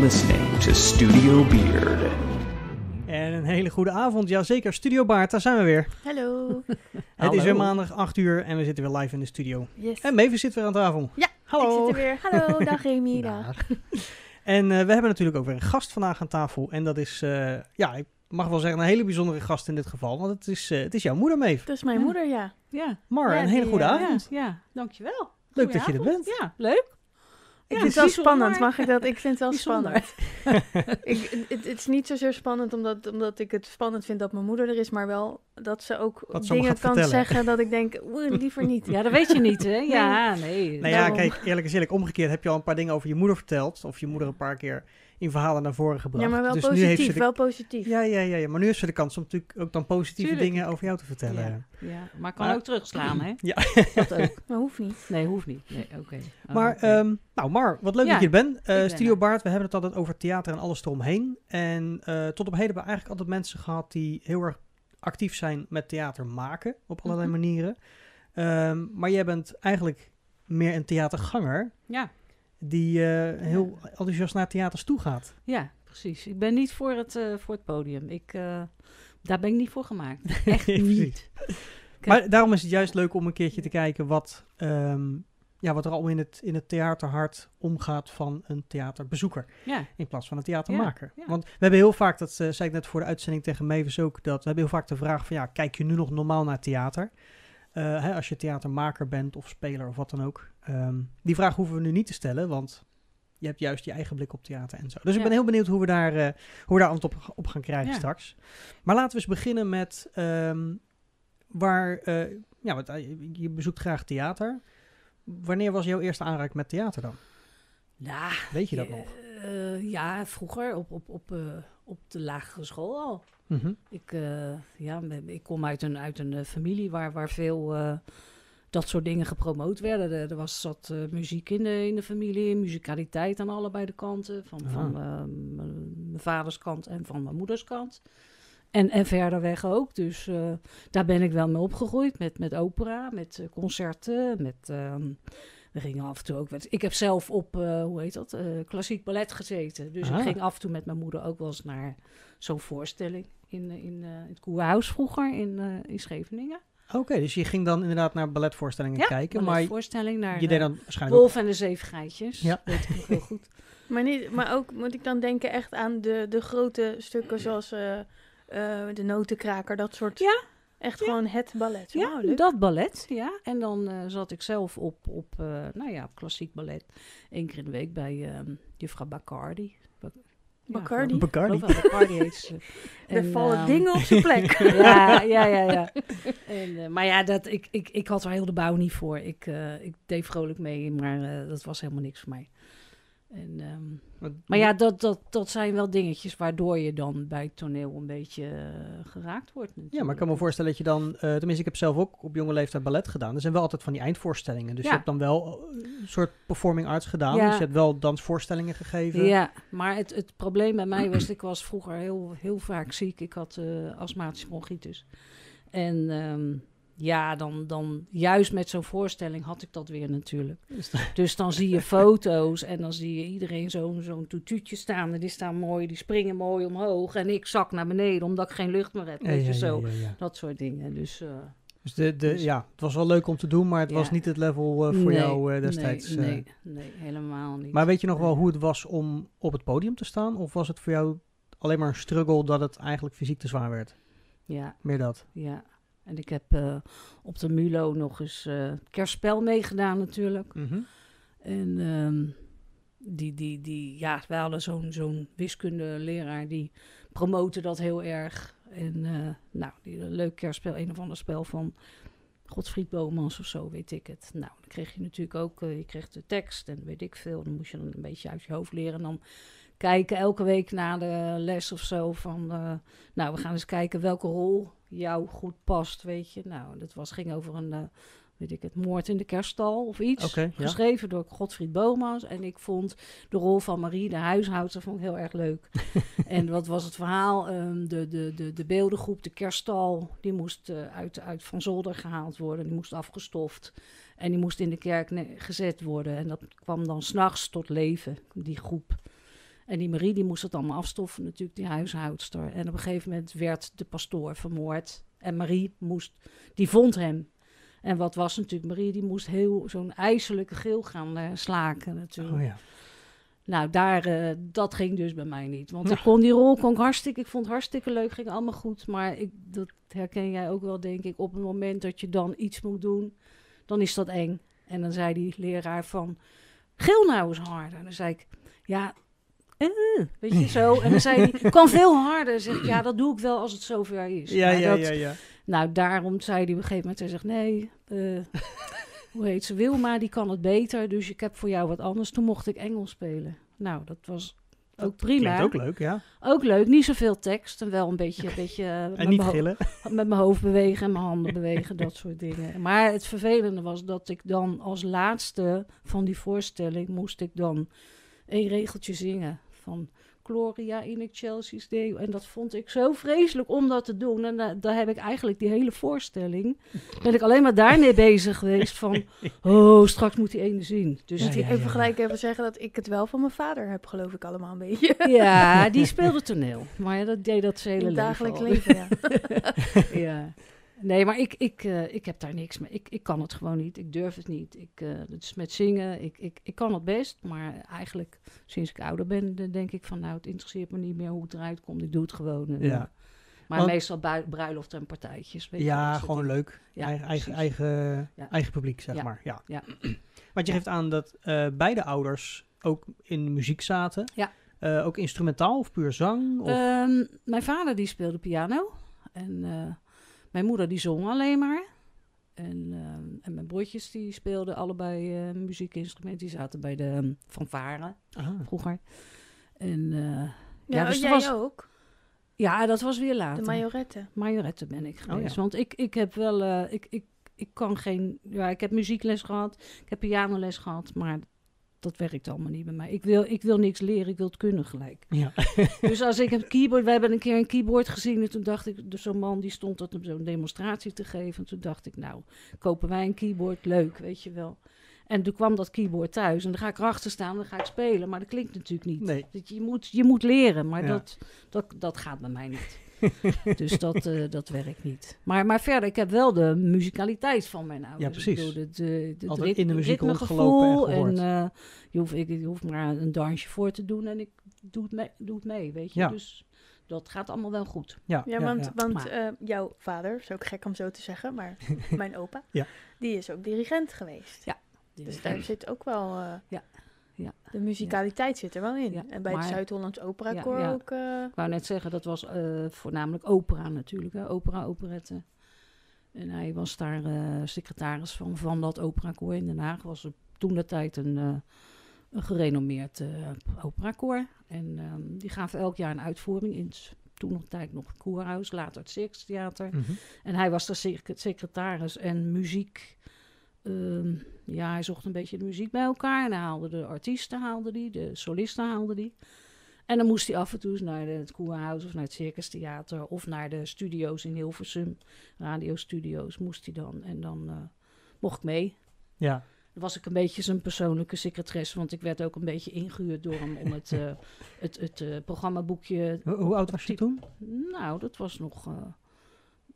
listening to Studio Beard. En een hele goede avond. Jazeker, Studio Baard, daar zijn we weer. Hallo. Het is weer maandag 8 uur en we zitten weer live in de studio. Yes. En Mavis zit weer aan tafel. Ja, Hallo. ik zit er weer. Hallo, dag Remy. dag. Dag. En eh, we hebben natuurlijk ook weer een gast vandaag aan tafel. En dat is, eh, ja, ik mag wel zeggen, een hele bijzondere gast in dit geval. Want het is, eh, het is jouw moeder, Maeve. Dat is mijn Ja. moeder, ja. Ja. Mar, Ja, een hele die, goede avond. Ja, ja, dankjewel. Leuk dat je er bent. Ja, leuk. Ik Ja, vind het wel spannend, mag ik dat? Ik vind het wel Bijzonder. spannend. ik, het, het is niet zozeer spannend omdat, omdat ik het spannend vind dat mijn moeder er is, maar wel dat ze ook dingen kan vertellen. zeggen dat ik denk, oeh, liever niet. Ja, dat weet je niet, hè? Ja, nee. Nou ja, kijk, eerlijk is eerlijk, omgekeerd heb je al een paar dingen over je moeder verteld. Of je moeder een paar keer in verhalen naar voren gebracht. Ja, maar wel dus nu heeft ze positief, de... wel positief. Ja, ja, ja, ja, maar nu heeft ze de kans om natuurlijk ook dan positieve Tuurlijk. dingen over jou te vertellen. Ja, ja, maar kan Maar- ook terugslaan, hè? Ja. Dat ook. Maar hoeft niet. Nee, hoeft niet. Nee, oké. Oh, Maar, ehm, nou Mar, wat leuk Ja, dat je er bent. Eh, ben Studio er. Baard, we hebben het altijd over theater en alles eromheen. En eh, tot op heden hebben we eigenlijk altijd mensen gehad die heel erg actief zijn met theater maken. Op allerlei Mhm. manieren. Ehm, maar jij bent eigenlijk meer een theaterganger ja, die eh, heel enthousiast naar theaters toe gaat. ja, precies. Ik ben niet voor het, eh, voor het podium. Ik, eh, daar ben ik niet voor gemaakt. Echt niet. Maar daarom is het juist leuk om een keertje te kijken wat, ehm, ja, wat er al in het, in het theaterhart omgaat van een theaterbezoeker. Ja, In plaats van een theatermaker. Ja. Want we hebben heel vaak, dat zei ik net voor de uitzending tegen Mavis ook, dat we hebben heel vaak de vraag van ja, kijk je nu nog normaal naar theater? Eh, hè, als je theatermaker bent of speler of wat dan ook. Ehm, die vraag hoeven we nu niet te stellen, want je hebt juist je eigen blik op theater en zo. Dus ik ben heel benieuwd hoe we daar, eh, hoe we daar antwoord op, op gaan krijgen Ja. straks. Maar laten we eens beginnen met ehm, waar, eh, ja, want, je bezoekt graag theater. Wanneer was jouw eerste aanraking met theater dan? ja Weet je dat nog? Eh, ja, vroeger op, op, op, eh, op de lagere school al. Mhm. Ik, eh, ja, ik kom uit een, uit een familie waar, waar veel dat soort dingen gepromoot werden. Er, er was zat muziek in de, in de familie, muzikaliteit aan allebei de kanten. Van, Ah. van mijn vaders kant en van mijn moeders kant. En, en verder weg ook. Dus daar ben ik wel mee opgegroeid. Met, met opera, met concerten, met... we gingen af en toe ook... met- Ik heb zelf op, eh, hoe heet dat, eh, klassiek ballet gezeten. Dus Ah. ik ging af en toe met mijn moeder ook wel eens naar zo'n voorstelling in, eh, in, eh, het Koerhuis vroeger in, eh, in Scheveningen. Oké, dus je ging dan inderdaad naar balletvoorstellingen kijken, maar je voorstelling naar deed eh, dan waarschijnlijk ook... Wolf en de Zeven Geitjes. Ja. Weet ik heel goed. Maar, niet, maar ook moet ik dan denken echt aan de, de grote stukken zoals eh, eh, de notenkraker, dat soort. Ja. Echt Ja. gewoon het ballet. Ja, leuk. dat ballet, ja. En dan eh, zat ik zelf op, op eh, nou ja, op klassiek ballet. Eén keer in de week bij ehm juffrouw Bacardi. Ba- ja, Bacardi. Bacardi. heet ze. Er En, vallen ehm, dingen op zijn plek. ja, ja, ja, ja. En, eh, maar ja, dat, ik, ik, ik had er heel de bouw niet voor. Ik, eh, ik deed vrolijk mee, maar eh, dat was helemaal niks voor mij. En, ehm, Wat- maar ja, dat, dat, dat zijn wel dingetjes waardoor je dan bij het toneel een beetje eh, geraakt wordt. Ja, maar ik kan me voorstellen dat je dan... eh, tenminste, ik heb zelf ook op jonge leeftijd ballet gedaan. Er zijn wel altijd van die eindvoorstellingen. Dus Ja. je hebt dan wel eh, een soort performing arts gedaan. Ja. Dus je hebt wel dansvoorstellingen gegeven. Ja, maar het, het probleem bij mij was, ik was vroeger heel, heel vaak ziek. Ik had eh astmatische bronchitis. En ehm, ja, dan, dan juist met zo'n voorstelling had ik dat weer natuurlijk. Dus dan- Dus dan zie je foto's en dan zie je iedereen zo'n zo'n toetuutje staan. En die staan mooi, die springen mooi omhoog. En ik zak naar beneden omdat ik geen lucht meer heb. Ja, Weet ja, je, ja, zo. ja, ja. Dat soort dingen. Dus, eh, Dus, de, de, Dus- ja, het was wel leuk om te doen, maar het was niet het level eh, voor nee, jou eh, destijds. Nee, nee, nee, helemaal niet. Maar weet je nog wel hoe het was om op het podium te staan? Of was het voor jou alleen maar een struggle dat het eigenlijk fysiek te zwaar werd? Ja, Meer dat. Ja, en ik heb eh, op de Mulo nog eens eh kerstspel meegedaan natuurlijk. Mhm. En ehm, die, die, die, ja, wij hadden zo'n zo'n wiskundeleraar die promoten dat heel erg. En eh, nou, die een leuk kerstspel, een of ander spel van Godfried Bomans of zo, weet ik het. Nou, dan kreeg je natuurlijk ook, je kreeg de tekst en weet ik veel. Dan moest je dan een beetje uit je hoofd leren. En dan kijken elke week na de les of zo van, nou, we gaan eens kijken welke rol jou goed past, weet je. Nou, dat was, ging over een, eh, weet ik het, moord in de kerststal of iets. Ja. Geschreven door Godfried Bomans. En ik vond de rol van Marie, de huishoudster, vond ik heel erg leuk. en wat was het verhaal? Ehm, de, de, de, de beeldengroep, de kerststal, die moest eh, uit, uit Van Zolder gehaald worden. Die moest afgestoft. En die moest in de kerk gezet worden. En dat kwam dan s'nachts tot leven, die groep. En die Marie die moest het allemaal afstoffen, natuurlijk, die huishoudster. En op een gegeven moment werd de pastoor vermoord. En Marie moest, die vond hem. En wat was natuurlijk, Marie die moest heel zo'n ijselijke geel gaan eh, slaken natuurlijk. Oh ja. Nou, daar, eh, dat ging dus bij mij niet. Want ik kon die rol kon ik hartstikke, ik vond het hartstikke leuk, ging allemaal goed. Maar ik, dat herken jij ook wel, denk ik. Op het moment dat je dan iets moet doen, dan is dat eng. En dan zei die leraar van, gil nou eens harder. En dan zei ik, ja, eh, weet je zo. En dan zei hij, kan veel harder. Zeg ik, ja, dat doe ik wel als het zover is. Ja, Maar ja, dat, ja, ja. nou, daarom zei hij op een gegeven moment, hij zegt, nee, eh, hoe heet ze, Wilma, die kan het beter, dus ik heb voor jou wat anders. Toen mocht ik Engels spelen. Nou, dat was ook prima. Ook leuk, ja. Ook leuk, niet zoveel tekst en wel een beetje, een beetje eh, met, En niet mijn ho- gillen. met mijn hoofd bewegen en mijn handen bewegen, dat soort dingen. Maar het vervelende was dat ik dan als laatste van die voorstelling moest ik dan een regeltje zingen van Gloria in Chelsea's Day. En dat vond ik zo vreselijk om dat te doen. En da- daar heb ik eigenlijk die hele voorstelling, ben ik alleen maar daarmee bezig geweest van, oh, straks moet die ene zien. Dus Ja, die, ja, Even gelijk even zeggen dat ik het wel van mijn vader heb, geloof ik allemaal een beetje. ja, die speelde toneel. Maar ja, dat deed dat zijn In hele het leven dagelijks leven, ja. ja. Nee, maar ik, ik, eh, ik heb daar niks mee. Ik, ik kan het gewoon niet. Ik durf het niet. Ik, eh het is met zingen. Ik, ik, ik kan het best. Maar eigenlijk, sinds ik ouder ben, denk ik van... nou, het interesseert me niet meer hoe het eruit komt. Ik doe het gewoon. En, Ja. eh, maar Want- meestal bruiloften en partijtjes. Weet Ja, gewoon leuk. Ja, eigen, eigen, eigen, Ja. eigen publiek, zeg Ja. maar. Ja. Ja. Want je geeft aan dat eh, beide ouders ook in muziek zaten. Ja. Eh, ook instrumentaal of puur zang? Of... Ehm, mijn vader die speelde piano. En eh, mijn moeder die zong alleen maar. En, ehm, en mijn broertjes die speelden allebei eh, muziekinstrumenten. Die zaten bij de um, fanfare Ah. vroeger. En eh, Ja, Ja, dus oh, jij was- ook. ja, dat was weer later. De majorette. Majorette ben ik geweest. Oh, ja. Want ik, ik heb wel... eh, ik, ik, ik kan geen... Ja, ik heb muziekles gehad. Ik heb pianoles gehad. Maar dat werkt allemaal niet bij mij. Ik wil, ik wil niks leren. Ik wil het kunnen gelijk. Ja. Dus als ik een keyboard... We hebben een keer een keyboard gezien. En toen dacht ik... Dus zo'n man die stond dat op zo'n demonstratie te geven. En toen dacht ik... Nou, kopen wij een keyboard. Leuk, weet je wel. En toen kwam dat keyboard thuis. En dan ga ik erachter staan. Dan ga ik spelen. Maar dat klinkt natuurlijk niet. Nee. Dat je, moet, je moet leren. Maar Ja. dat, dat, dat gaat bij mij niet. dus dat, eh, dat werkt niet. Maar, maar verder, ik heb wel de muzikaliteit van mijn ouders. Ja, precies. Ik bedoel, het, eh, Altijd rit- in de muziek rondgelopen en gehoord. En, eh, je, hoeft, ik, je hoeft maar een dansje voor te doen en ik doe het mee, doe het mee weet je. Ja. Dus dat gaat allemaal wel goed. Ja, Ja, want, ja. want eh, jouw vader, is ook gek om zo te zeggen, maar mijn opa, Ja. die is ook dirigent geweest. Ja. Dus daar zit ook wel... eh, Ja. Ja. De musicaliteit zit er wel in. Ja, En bij het Zuid-Hollands Opera Ja, Koor ja. ook... eh, Ik wou net zeggen, dat was eh, voornamelijk opera natuurlijk. Hè? Opera, operette. En hij was daar eh, secretaris van, van dat operakoor in Den Haag. Was er toen de tijd een, eh, een gerenommeerd eh operakoor. En ehm, die gaven elk jaar een uitvoering in het toen nog tijd nog het Koerhuis, later het Circus Theater. Mhm. En hij was daar sec- secretaris en muziek. Ehm, ja, hij zocht een beetje de muziek bij elkaar. En hij haalde de artiesten, haalde die, de solisten haalde die. En dan moest hij af en toe naar het Koerhuis of naar het Circus Theater of naar de studio's in Hilversum, radiostudio's moest hij dan. En dan eh, mocht ik mee. Ja. Dan was ik een beetje zijn persoonlijke secretaresse, want ik werd ook een beetje ingehuurd door hem om het, eh, het, het eh, programmaboekje Hoe, hoe oud was je toen? nou, dat was nog,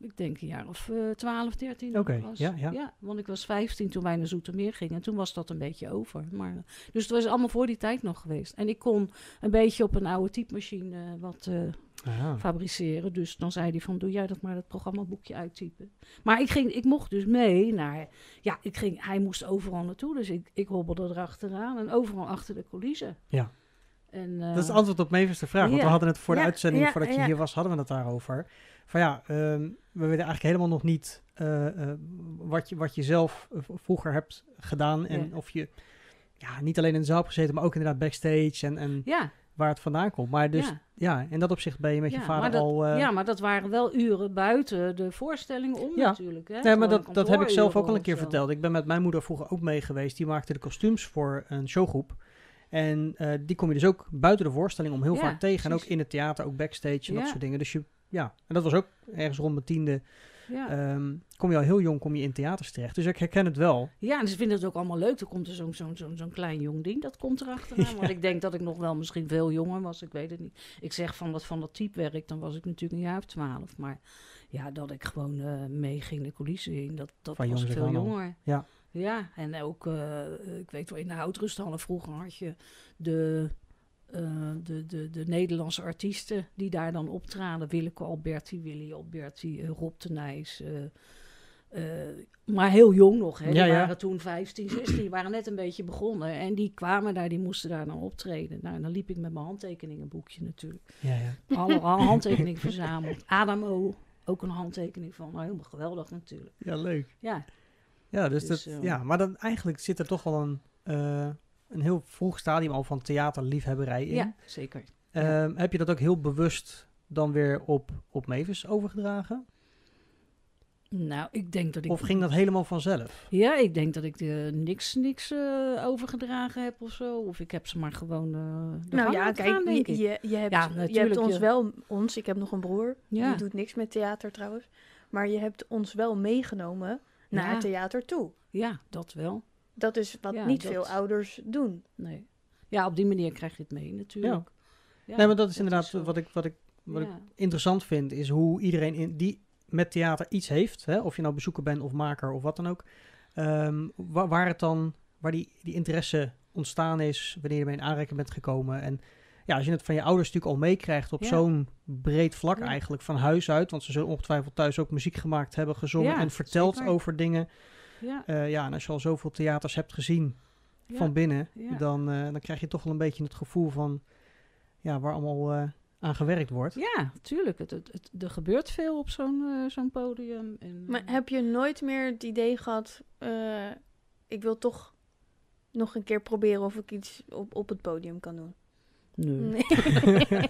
ik denk een jaar of eh 12, 13. Oké, was. ja, ja. want ik was 15 toen wij naar Zoetermeer gingen. En toen was dat een beetje over. Maar, dus het was allemaal voor die tijd nog geweest. En ik kon een beetje op een oude typemachine eh, wat eh, fabriceren. Dus dan zei hij van, doe jij dat maar, dat programmaboekje uittypen. Maar ik, ging, ik mocht dus mee naar... Ja, ik ging, hij moest overal naartoe. Dus ik, ik hobbelde erachteraan. En overal achter de coulissen. Ja. En, eh, Dat is het antwoord op Mevers de vraag. Want ja. we hadden het voor de Ja, uitzending, ja, voordat je ja. hier was, hadden we het daarover. Van ja, ehm, we weten eigenlijk helemaal nog niet eh, eh, wat, je, wat je zelf eh, vroeger hebt gedaan. En Ja. of je ja, niet alleen in de zaal hebt gezeten, maar ook inderdaad backstage en, en ja, waar het vandaan komt. Maar dus ja. ja, in dat opzicht ben je met je vader dat, al... ja, maar dat waren wel uren buiten de voorstelling om natuurlijk. Hè? Nee, maar dat, dat heb ik zelf ook al een keer verteld. Ik ben met mijn moeder vroeger ook mee geweest. Die maakte de kostuums voor een showgroep. En die kom je dus ook buiten de voorstelling om heel vaak tegen. En ook in het theater, ook backstage en dat soort dingen. Dus je, ja, en dat was ook ergens rond mijn tiende Ja. ehm, kom je al heel jong kom je in theaters terecht. Dus ik herken het wel. Ja, en ze vinden het ook allemaal leuk. Er komt er zo'n zo'n zo'n zo'n klein jong ding, dat komt erachteraan. Want ik denk dat ik nog wel misschien veel jonger was, ik weet het niet. Ik zeg van dat van dat typewerk, dan was ik natuurlijk een jaar of twaalf. Maar ja, dat ik gewoon eh meeging de coulissen in, dat, dat Van was veel jonger. Ja. Ja, en ook, eh, ik weet wel, in de houtrusthallen vroeger had je de... eh, de, de, de Nederlandse artiesten die daar dan optraden. Willeke Alberti, Willy Alberti, eh, Rob de Nijs. eh, eh, maar heel jong nog. Hè. Die Ja, ja. waren toen 15, 16. Die waren net een beetje begonnen. En die kwamen daar, die moesten daar dan optreden. Nou, dan liep ik met mijn handtekeningenboekje natuurlijk. Ja, ja. Alle handtekeningen verzameld. Adamo, ook een handtekening van. Nou, helemaal geweldig natuurlijk. ja leuk. Ja, Ja, dus, Dus, dat, ja, maar dan, eigenlijk zit er toch wel een, eh, een heel vroeg stadium al van theaterliefhebberij in. ja zeker. Ehm, Heb je dat ook heel bewust dan weer op, op Mavis overgedragen? Nou, ik denk dat ik... Of ging dat helemaal vanzelf? Ja, ik denk dat ik er niks, niks eh, overgedragen heb of zo. Of ik heb ze maar gewoon eh de Nou ja, kijk, gaan, je, ik. je, je hebt, Ja, je hebt ons je- wel, ons, ik heb nog een broer, Ja. die doet niks met theater trouwens. Maar je hebt ons wel meegenomen naar Ja. theater toe. Ja, dat wel. Dat is wat Ja, niet dat- veel ouders doen. Nee. Ja, op die manier krijg je het mee natuurlijk. Ja, nee, maar dat is inderdaad wat, ik, wat, ik, wat ik interessant vind, is hoe iedereen in, die met theater iets heeft, hè, of je nou bezoeker bent of maker of wat dan ook, ehm, wa- waar, het dan, waar die, die interesse ontstaan is, wanneer je mee in aanraking bent gekomen. En ja, als je het van je ouders natuurlijk al meekrijgt op Ja. zo'n breed vlak Ja. eigenlijk, van huis uit, want ze zullen ongetwijfeld thuis ook muziek gemaakt hebben, gezongen Ja, en verteld zeker. over dingen. Ja, Eh, ja, en als je al zoveel theaters hebt gezien ja. van binnen, ja. dan, eh, dan krijg je toch wel een beetje het gevoel van ja, waar allemaal eh, aan gewerkt wordt. Ja, tuurlijk. Het, het, het- er gebeurt veel op zo'n eh, zo'n podium. En, Maar heb je nooit meer het idee gehad, eh, ik wil toch nog een keer proberen of ik iets op, op het podium kan doen? nee. Nee.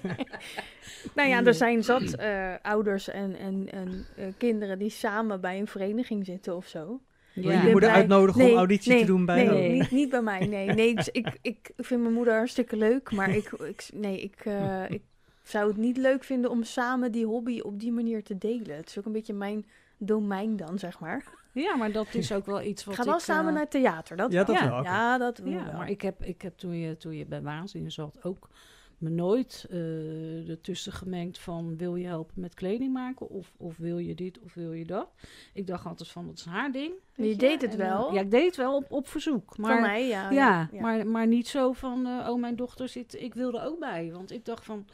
nou ja, er zijn zat eh, ouders en, en, en eh, kinderen die samen bij een vereniging zitten of zo. Wil Ja. je moeder uitnodigen om auditie nee, te doen bij nee. Niet, niet bij mij, nee. nee dus ik, ik vind mijn moeder hartstikke leuk, maar ik, ik, nee, ik, eh, ik zou het niet leuk vinden om samen die hobby op die manier te delen. Het is ook een beetje mijn domein dan, zeg maar. Ja, maar dat is ook wel iets wat Ga wel ik, samen eh, naar theater, dat Ja, wel. dat wel. Ja, dat Ja, wel. maar ik heb, ik heb toen, je, toen je bij Waanzin zat ook me nooit eh ertussen gemengd van wil je helpen met kleding maken of, of wil je dit of wil je dat. Ik dacht altijd van dat is haar ding. Maar je deed het En, eh, wel? ja, ik deed het wel op, op verzoek. Maar, Van mij, ja. ja, Maar, maar niet zo van eh, oh mijn dochter zit, ik wil er ook bij. Want ik dacht van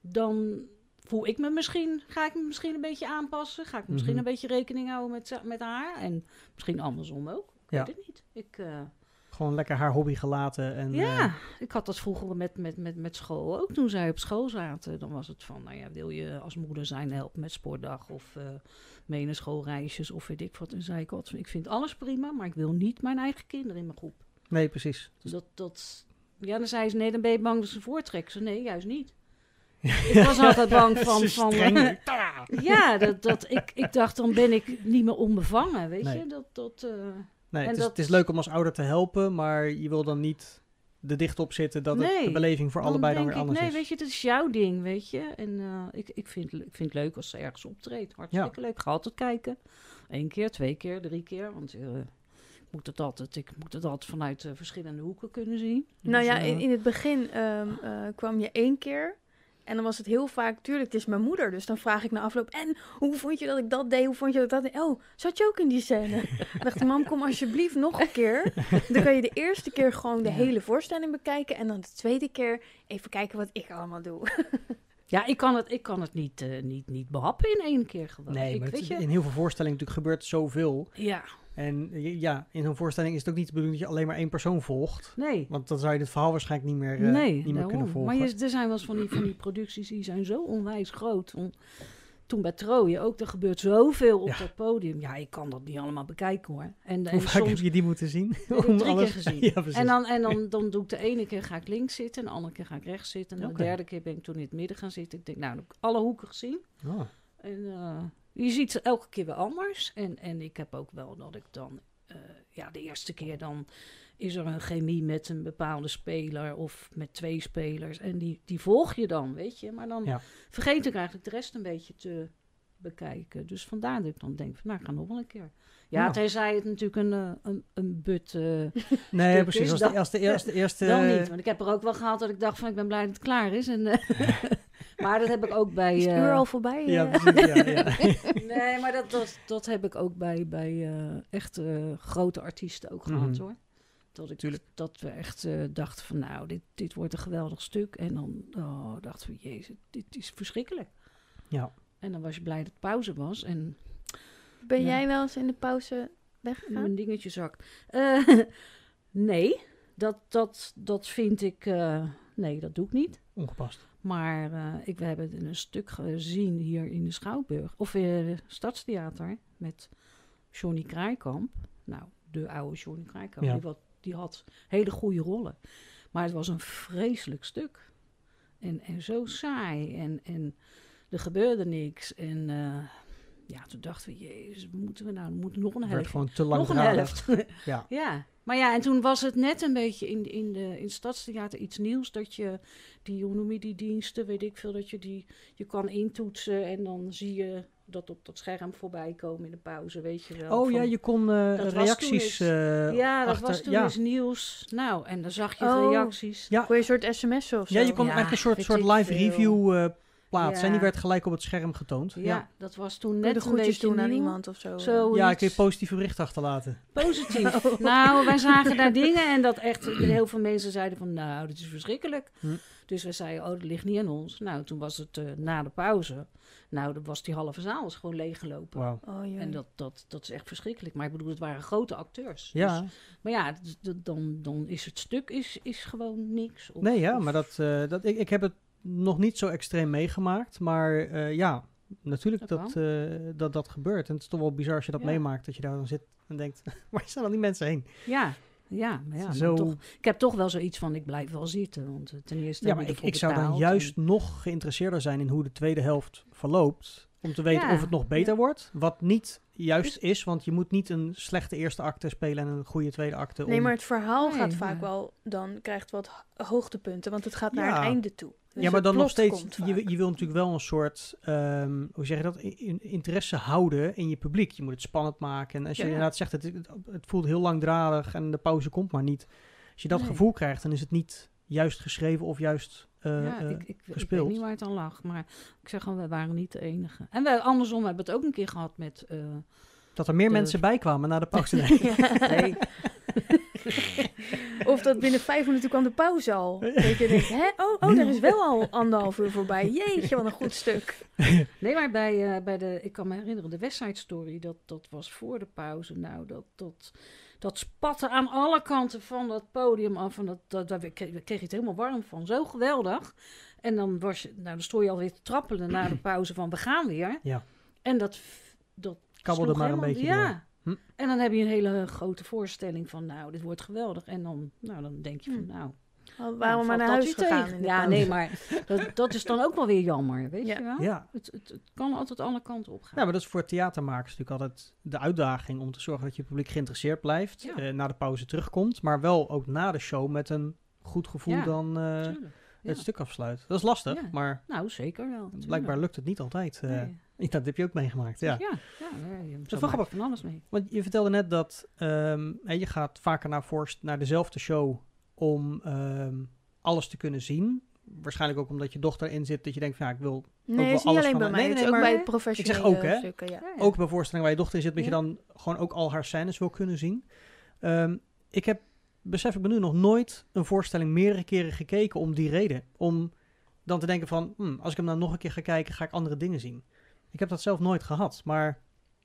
dan voel ik me misschien, ga ik me misschien een beetje aanpassen. Ga ik misschien Mhm. een beetje rekening houden met, met haar. En misschien andersom ook. Ik Ja. weet het niet. Ik, eh, Gewoon lekker haar hobby gelaten. En, ja, eh, ik had dat vroeger met, met, met, met school ook. Toen zij op school zaten, dan was het van, nou ja, wil je als moeder zijn helpen met sportdag of eh mee naar schoolreisjes of weet ik wat. En zei ik van, ik vind alles prima, maar ik wil niet mijn eigen kinderen in mijn groep. nee, precies. Dus dat, dat, ja, dan zei ze, nee, dan ben je bang dat ze voortrekken. Ze, nee, juist niet. Ik was altijd bang van, van streng. ja, dat, dat, ik, ik dacht, dan ben ik niet meer onbevangen, weet Nee. je. Dat, dat, eh, Nee, het, is, dat- het is leuk om als ouder te helpen, maar je wil dan niet er dicht op zitten dat het Nee, de beleving voor allebei dan weer ik, anders nee, is. weet je, het is jouw ding, weet je. En eh, ik, ik, vind, ik vind het leuk als ze ergens optreedt. Hartstikke leuk. Ik ga altijd kijken. Eén keer, twee keer, drie keer. Want eh, ik, moet het altijd, ik moet het altijd vanuit eh, verschillende hoeken kunnen zien. Nou Dus, ja, in, in het begin ehm, eh, kwam je één keer. En dan was het heel vaak, tuurlijk, het is mijn moeder. Dus dan vraag ik na afloop, en hoe vond je dat ik dat deed? Hoe vond je dat ik dat deed? Oh, zat je ook in die scène? Dan dacht ik, mam, kom alsjeblieft nog een keer. Dan kan je de eerste keer gewoon de Ja. hele voorstelling bekijken. En dan de tweede keer even kijken wat ik allemaal doe. Ja, ik kan het, ik kan het niet, eh, niet, niet behappen in één keer gewoon. Nee, ik, maar weet je, in heel veel voorstellingen natuurlijk gebeurt zoveel. Ja, En ja, in zo'n voorstelling is het ook niet de bedoeling dat je alleen maar één persoon volgt. nee. Want dan zou je het verhaal waarschijnlijk niet meer, eh, nee, niet meer daarom. kunnen volgen. Maar je, er zijn wel eens van die, van die producties die zijn zo onwijs groot. Om- toen bij Troje ook, er gebeurt zoveel op Ja. dat podium. Ja, ik kan dat niet allemaal bekijken hoor. En, en Hoe vaak soms heb je die moeten zien? drie keer gezien. Ja. En, dan, en dan, dan doe ik de ene keer ga ik links zitten, en de andere keer ga ik rechts zitten. En de derde keer ben ik toen in het midden gaan zitten. Ik denk, nou, dan heb ik alle hoeken gezien. Oh, En eh, je ziet ze elke keer weer anders. En, en ik heb ook wel dat ik dan, eh, ja, de eerste keer dan is er een chemie met een bepaalde speler of met twee spelers. En die, die volg je dan, weet je. Maar dan Ja. vergeet ik eigenlijk de rest een beetje te, bekijken. Dus vandaar dat ik dan denk, van, nou, ik ga nog wel een keer. Ja, Ja. tenzij het natuurlijk een, eh, een, een but... eh, Nee, precies. is Als dan- de, als de eerste... eerste dan niet, want ik heb er ook wel gehad dat ik dacht van, ik ben blij dat het klaar is. En, maar dat heb ik ook bij... Is het eh, uur al voorbij? Ja, eh? precies. Ja, ja. Nee, maar dat, dat, dat heb ik ook bij, bij eh, echt eh, grote artiesten ook gehad Mhm. hoor. Dat, ik, Tuurlijk. dat we echt eh, dachten van nou, dit, dit wordt een geweldig stuk. En dan oh, dachten we, jezus, dit is verschrikkelijk. Ja. En dan was je blij dat het pauze was en Ben Ja. jij wel eens in de pauze weggegaan? mijn dingetje zakt. Eh, nee, dat, dat, dat vind ik, eh, nee, dat doe ik niet. Ongepast. Maar eh, ik, we hebben een stuk gezien hier in de Schouwburg, of in het Stadstheater, met Johnny Kraaikamp. Nou, de oude Johnny Kraaikamp, Ja. die, wat, die had hele goede rollen. Maar het was een vreselijk stuk. En, en zo saai. En, en er gebeurde niks. En eh, ja, toen dachten we, jezus, moeten we nou, moeten nog een Het werd helft. gewoon te Nog een helft. Ja. Ja, maar ja, en toen was het net een beetje in, in, de, in het Stadstheater iets nieuws. Dat je die, hoe noem je die diensten, weet ik veel, dat je die, je kan intoetsen en dan zie je dat op dat scherm voorbij komen in de pauze, weet je wel. Oh van- ja, je kon eh, Dat was toen reacties eens- eh, ja, dat achter- was toen ja. eens nieuws. Nou, en dan zag je Oh. reacties. Ja. Kon je een soort sms'en of zo? Ja, je kon Ja, eigenlijk een soort, soort live veel. review plaatsen. En die werd gelijk op het scherm getoond. Ja, Ja, dat was toen net de beetje doen aan nieuw. iemand of zo? Zo. ja iets. kun je positieve berichten achterlaten. Positief. Oh. Nou, wij zagen daar dingen en dat echt heel veel mensen zeiden van, nou, dit is verschrikkelijk. Hm. Dus we zeiden, oh, dat ligt niet aan ons. Nou, toen was het eh, na de pauze. Nou, dan was die halve zaal was gewoon leeggelopen. Wauw. Oh, jee. En dat, dat, dat is echt verschrikkelijk. Maar ik bedoel, het waren grote acteurs. Ja, Dus- maar ja, dan, dan is het stuk is, is gewoon niks. Of- nee, ja, of- maar dat, eh, dat, ik, ik heb het nog niet zo extreem meegemaakt. Maar eh, ja, natuurlijk Dat dat dat, dat dat gebeurt. En het is toch wel bizar als je dat Ja. meemaakt. Dat je daar dan zit en denkt, waar zijn al die mensen heen? Ja, ja, maar ja. maar Zo- toch, ik heb toch wel zoiets van, ik blijf wel zitten. Want eh, ten eerste Ja, maar ik, ik zou dan juist en- nog geïnteresseerder zijn in hoe de tweede helft verloopt. Om te weten Ja. of het nog beter Ja. wordt. Wat niet juist is, want je moet niet een slechte eerste acte spelen en een goede tweede acte. Nee, om- maar het verhaal Nee, gaat vaak wel, dan krijgt wat ho- hoogtepunten, want het gaat naar Ja. een einde toe. Dus ja, maar dan nog steeds, je, je wil natuurlijk wel een soort, ehm, hoe zeg je dat, in- interesse houden in je publiek. Je moet het spannend maken. En als je Ja. inderdaad zegt, het, het, het voelt heel langdradig en de pauze komt maar niet. Als je dat Nee. gevoel krijgt, dan is het niet juist geschreven of juist eh, ja, eh, ik, ik, ik weet gespeeld. niet waar het aan lag, maar ik zeg gewoon, we waren niet de enige. En wij, andersom hebben we het ook een keer gehad met... eh, dat er meer de- mensen bij kwamen na de pauze. Nee. Of dat binnen vijf minuten kwam de pauze al. Dat je denkt, hè? Oh, oh, daar is wel al anderhalf uur voorbij. Jeetje, wat een goed stuk. nee, maar bij, eh, bij de, ik kan me herinneren, de West Side Story, dat, dat was voor de pauze. Nou, dat, dat, dat spatte aan alle kanten van dat podium af. En dat, dat, daar kreeg, daar kreeg je het helemaal warm van. Zo geweldig. En dan was je, nou, dan stond je alweer te trappelen na de pauze van, we gaan weer. Ja. En dat, dat Kabbelde maar een beetje Ja. door. Hm. En dan heb je een hele grote voorstelling van, nou, dit wordt geweldig. En dan, nou, dan denk je van, Hm. nou, Waarom nou, maar valt naar huis gegaan tegen? in de Ja, nee, maar dat, dat is dan ook wel weer jammer, weet Ja. je wel? Ja. Het, het, het kan altijd alle kanten op gaan. Ja, maar dat is voor theatermakers natuurlijk altijd de uitdaging om te zorgen dat je publiek geïnteresseerd blijft, Ja. eh, na de pauze terugkomt, maar wel ook na de show met een goed gevoel Ja, dan eh. Ja. het stuk afsluit. Dat is lastig, Ja. maar Nou, zeker wel. blijkbaar lukt het niet altijd. Nee. Dat heb je ook meegemaakt, ja. Ja, ja, ja, je is wel van alles mee. Want je vertelde net dat ehm, hè, je gaat vaker naar, voorst naar dezelfde show om ehm, alles te kunnen zien. Waarschijnlijk ook omdat je dochter in zit, dat je denkt van ja, ik wil Nee, wel is niet alles alleen bij mij. nee, nee, ook maar- bij professionele ook, hè? stukken, ja. Ja, ja. ook bij voorstellingen waar je dochter in zit, dat je dan gewoon ook al haar scènes wil kunnen zien. Ehm, ik heb, besef ik me nu, nog nooit een voorstelling meerdere keren gekeken om die reden. Om dan te denken van, hm, als ik hem nou nog een keer ga kijken, ga ik andere dingen zien. Ik heb dat zelf nooit gehad, maar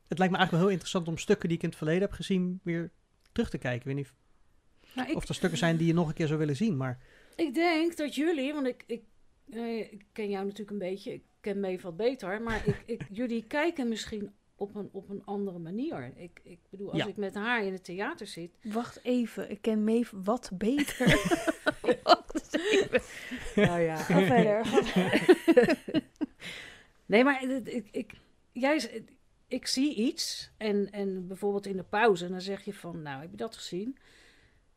het lijkt me eigenlijk wel heel interessant om stukken die ik in het verleden heb gezien weer terug te kijken. Ik weet niet Nou, ik, of er stukken zijn die je nog een keer zou willen zien, maar ik denk dat jullie, want ik, ik, eh, ik ken jou natuurlijk een beetje, ik ken mee wat beter, maar ik, ik, jullie kijken misschien op een, op een andere manier. Ik, ik bedoel, als Ja. ik met haar in het theater zit, Wacht even, ik ken Maeve wat beter. Wacht even. Nou ja. Ga verder. nee, maar het- ik, ik, jij, ik zie iets en, en bijvoorbeeld in de pauze, en dan zeg je van, nou, heb je dat gezien?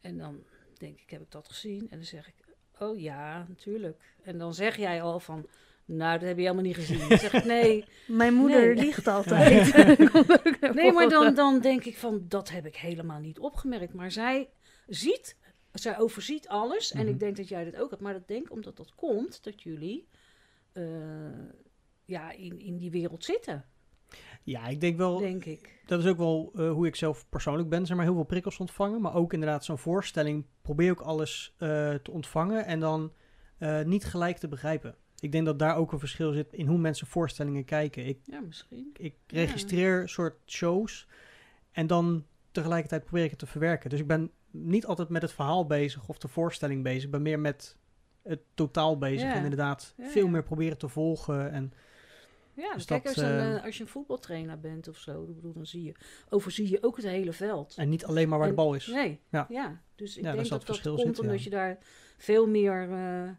En dan denk ik, heb ik dat gezien? En dan zeg ik, oh ja, natuurlijk. En dan zeg jij al van, Nou, dat heb je helemaal niet gezien. Dan zeg ik, nee. Mijn moeder Nee. liegt altijd. Nee, maar dan, dan denk ik van, dat heb ik helemaal niet opgemerkt. Maar zij ziet, zij overziet alles. En Mhm. ik denk dat jij dat ook hebt. Maar dat denk ik omdat dat komt, dat jullie eh, ja, in, in die wereld zitten, Ja, ik denk wel, denk ik. dat is ook wel eh, hoe ik zelf persoonlijk ben. Zeg maar heel veel prikkels ontvangen. Maar ook inderdaad zo'n voorstelling. Probeer ook alles eh, te ontvangen. En dan eh, niet gelijk te begrijpen. Ik denk dat daar ook een verschil zit in hoe mensen voorstellingen kijken. Ik, Ja, misschien. ik Ja. registreer soort shows. En dan tegelijkertijd probeer ik het te verwerken. Dus ik ben niet altijd met het verhaal bezig of de voorstelling bezig. Ik ben meer met het totaal bezig. Ja. En inderdaad Ja, veel ja. meer proberen te volgen. En Ja, Dus kijk, dat, als, een, eh, eh, als je een voetbaltrainer bent of zo, bedoel, dan zie je, overzie je ook het hele veld. En niet alleen maar waar En- de bal is. Nee, Ja. ja. Dus ik Ja, denk dat het dat verschil komt zitten, omdat ja. je daar veel meer eh,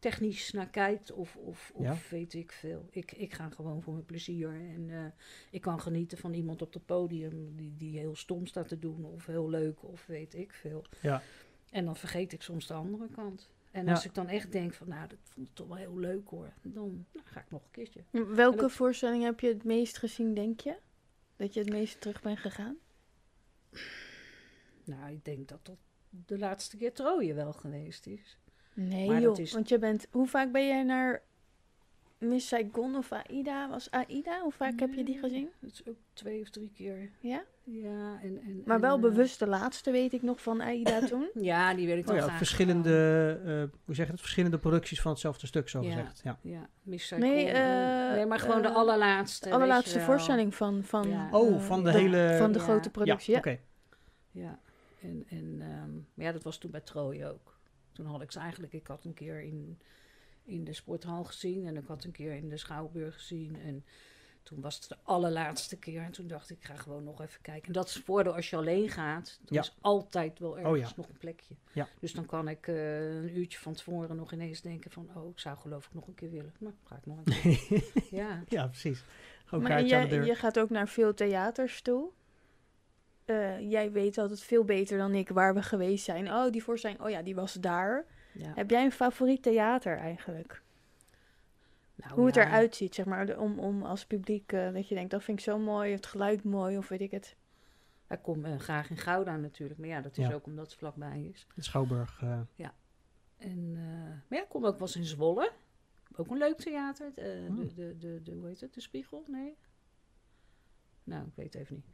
technisch naar kijkt of, of, of Ja. weet ik veel. Ik, ik ga gewoon voor mijn plezier en eh, ik kan genieten van iemand op het podium die, die heel stom staat te doen of heel leuk of weet ik veel. Ja. En dan vergeet ik soms de andere kant. En Ja. als ik dan echt denk van, nou, dat vond ik toch wel heel leuk hoor, dan nou, ga ik nog een keertje. Welke dat- voorstelling heb je het meest gezien, denk je? Dat je het meest terug bent gegaan? Nou, ik denk dat dat de laatste keer Troje wel geweest is. Nee Maar dat joh, is- want je bent... Hoe vaak ben jij naar Miss Saigon of AIDA? Was AIDA? Hoe vaak heb je die gezien? Dat is ook twee of drie keer. Ja? Ja, en, en, Maar wel eh, bewust de laatste weet ik nog van AIDA toen. Ja, die weet ik Oh ja, graag verschillende, eh, hoe zeg je het? Verschillende producties van hetzelfde stuk, zo Ja. gezegd. Ja. Ja, Miss Nee, Saigon, eh, nee, maar gewoon de allerlaatste. De allerlaatste voorstelling van... van Ja. Oh, van de hele- Van de Ja. grote productie, ja. Oké. Ja, en, en ehm, ja, dat was toen bij Troje ook. Toen had ik ze eigenlijk, ik had een keer in, in de sporthal gezien en ik had een keer in de Schouwburg gezien. En toen was het de allerlaatste keer en toen dacht ik, ik ga gewoon nog even kijken. En dat is het voordeel als je alleen gaat, er Ja. is altijd wel ergens ja. nog een plekje. Ja. Dus dan kan ik eh, een uurtje van tevoren nog ineens denken van, oh, ik zou geloof ik nog een keer willen. Nou, ga ik nog een keer. ja. ja, precies. Gewoon Maar je gaat ook naar veel theaters toe. Eh, jij weet altijd veel beter dan ik waar we geweest zijn. Oh, die voorstelling, oh ja, die was daar. ja. Heb jij een favoriet theater eigenlijk? Nou, Hoe het ja. eruit ziet, zeg maar, de- om, om als publiek, eh, dat je denkt, dat vind ik zo mooi, het geluid mooi, of weet ik het. Ik kom eh, graag in Gouda natuurlijk, maar ja, dat is Ja. ook omdat het vlakbij is. De Schouwburg. eh, En, eh, maar ja, ik kom ook wel eens in Zwolle. Ook een leuk theater. Eh, Oh. de, de, de, de, hoe heet het? De Spiegel? Nee? Nou, ik weet het even niet.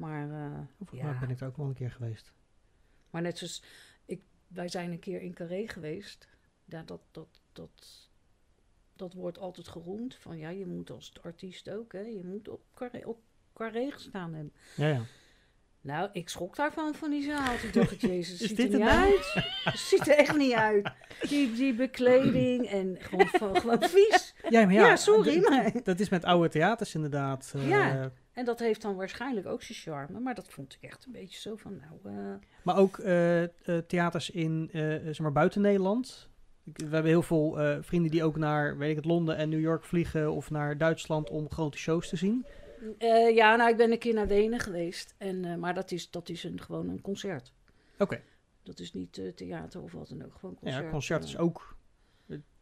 Maar, volgens ja, ben ik er ook wel een keer geweest. maar net zoals... Ik, wij zijn een keer in Carré geweest. Ja, dat, dat, dat, dat wordt altijd geroemd. Van ja, je moet als artiest ook, hè. Je moet op Carré, op Carré gestaan hebben. Ja, ja. Nou, ik schrok daarvan van die zaal. Toen dacht ik, jezus, ziet er niet het nou? uit. Het ziet er echt niet uit. Die, die bekleding en gewoon, gewoon vies. Ja, maar Ja, ja, sorry, maar... Dat is met oude theaters inderdaad. eh, Ja. En dat heeft dan waarschijnlijk ook zijn charme. Maar dat vond ik echt een beetje zo van, nou... eh, Maar ook eh, eh, theaters in, eh, zeg maar, buiten Nederland. We hebben heel veel eh, vrienden die ook naar, weet ik het, Londen en New York vliegen of naar Duitsland om grote shows te zien. eh, ja, nou, ik ben een keer naar Wenen geweest. En, eh, maar dat is, dat is een, gewoon een concert. Oké. Dat is niet eh, theater of wat dan ook. Gewoon Ja, concert. concert is ook,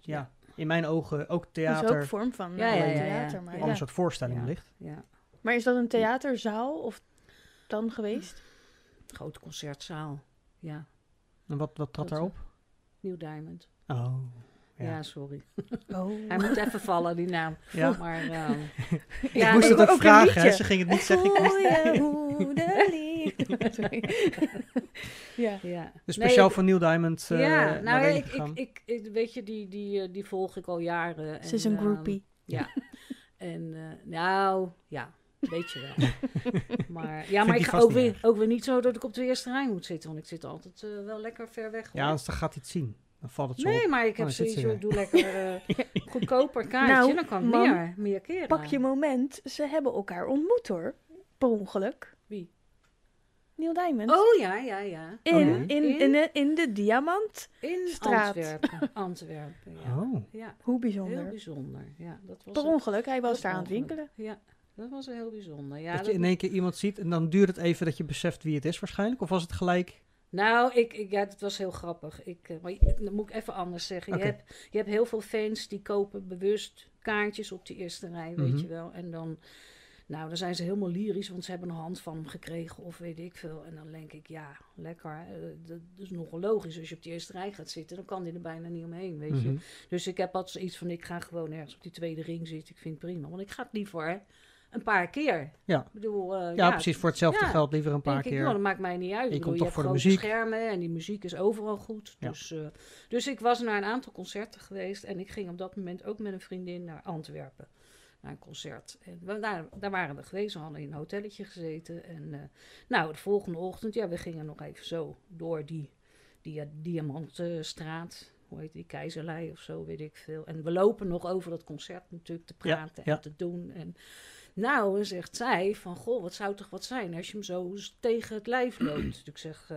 ja, in mijn ogen ook Dat theater. is ook een vorm van Ja, ja, ja, ja. theater. Maar, ja. soort voorstelling Ja. ligt. Ja, maar is dat een theaterzaal of dan geweest? grote concertzaal. Ja, En wat, wat trad Dat, daarop? New Diamond. Oh, Ja, ja. sorry. Oh. Hij moet even vallen, die naam. Ja. Maar ehm, ik Ja, moest ik- het ook, vragen, hè. ze ging het niet zeggen. Ik moest- ja. ja. Dus speciaal voor Neil Diamond eh, ja, nou ja, ik, ik, ik, ik- weet je, die, die, eh, die volg ik al jaren. Ze is en, een ehm, groupie. ja. En eh, nou, ja, weet je wel. maar ja, maar ik ga ook weer, ook weer niet zo dat ik op de eerste rij moet zitten. Want ik zit altijd eh, wel lekker ver weg. ja, anders dan gaat hij het zien. Dan valt het zo op. nee, maar ik Oh, heb zoiets, weer. doe lekker eh, goedkoper kaartje. Nou, dan kan mam, meer, meer keren. Pak je moment, ze hebben elkaar ontmoet hoor. Per ongeluk. Wie? Neil Diamond. Oh ja, ja, ja. in, Oh, in, nee. in, In? de, in de Diamant. In Straat. Antwerpen. Antwerpen, ja. Oh. Ja, Hoe heel bijzonder. bijzonder. Ja, dat was Per ongeluk, hij was daar aan het winkelen. Ja, dat was heel bijzonder. Ja, dat je in één keer iemand ziet en dan duurt het even dat je beseft wie het is waarschijnlijk. Of was het gelijk... Nou, ik, ik, ja, het was heel grappig. Ik, eh, maar dat moet ik even anders zeggen. Je, hebt, je hebt heel veel fans die kopen bewust kaartjes op de eerste rij, weet Mhm. je wel. En dan, nou, dan zijn ze helemaal lyrisch, want ze hebben een hand van hem gekregen of weet ik veel. En dan denk ik, ja, lekker. eh, dat is nogal logisch. Als je op die eerste rij gaat zitten, dan kan die er bijna niet omheen, weet je. Mhm. Dus ik heb altijd zoiets van, ik ga gewoon ergens op die tweede ring zitten. Ik vind het prima, want ik ga het liever een paar keer. Ja. Ik bedoel, eh, Ja, precies. Voor hetzelfde Ja, geld liever een paar ik, keer. nou, dat maakt mij niet uit. Je Ik bedoel, komt je toch voor de muziek. schermen en die muziek is overal goed. Ja. Dus, eh, dus ik was naar een aantal concerten geweest en ik ging op dat moment ook met een vriendin naar Antwerpen. Naar een concert. En we, daar, daar waren we geweest, we hadden in een hotelletje gezeten. En eh, nou, de volgende ochtend, ja, we gingen nog even zo door die, die Diamantstraat. Hoe heet die, Keizerlei of zo, weet ik veel. En we lopen nog over dat concert natuurlijk te Ja, praten ja. en te doen. En nou, zegt zij van, goh, wat zou toch wat zijn als je hem zo tegen het lijf loopt. Dus ik zeg,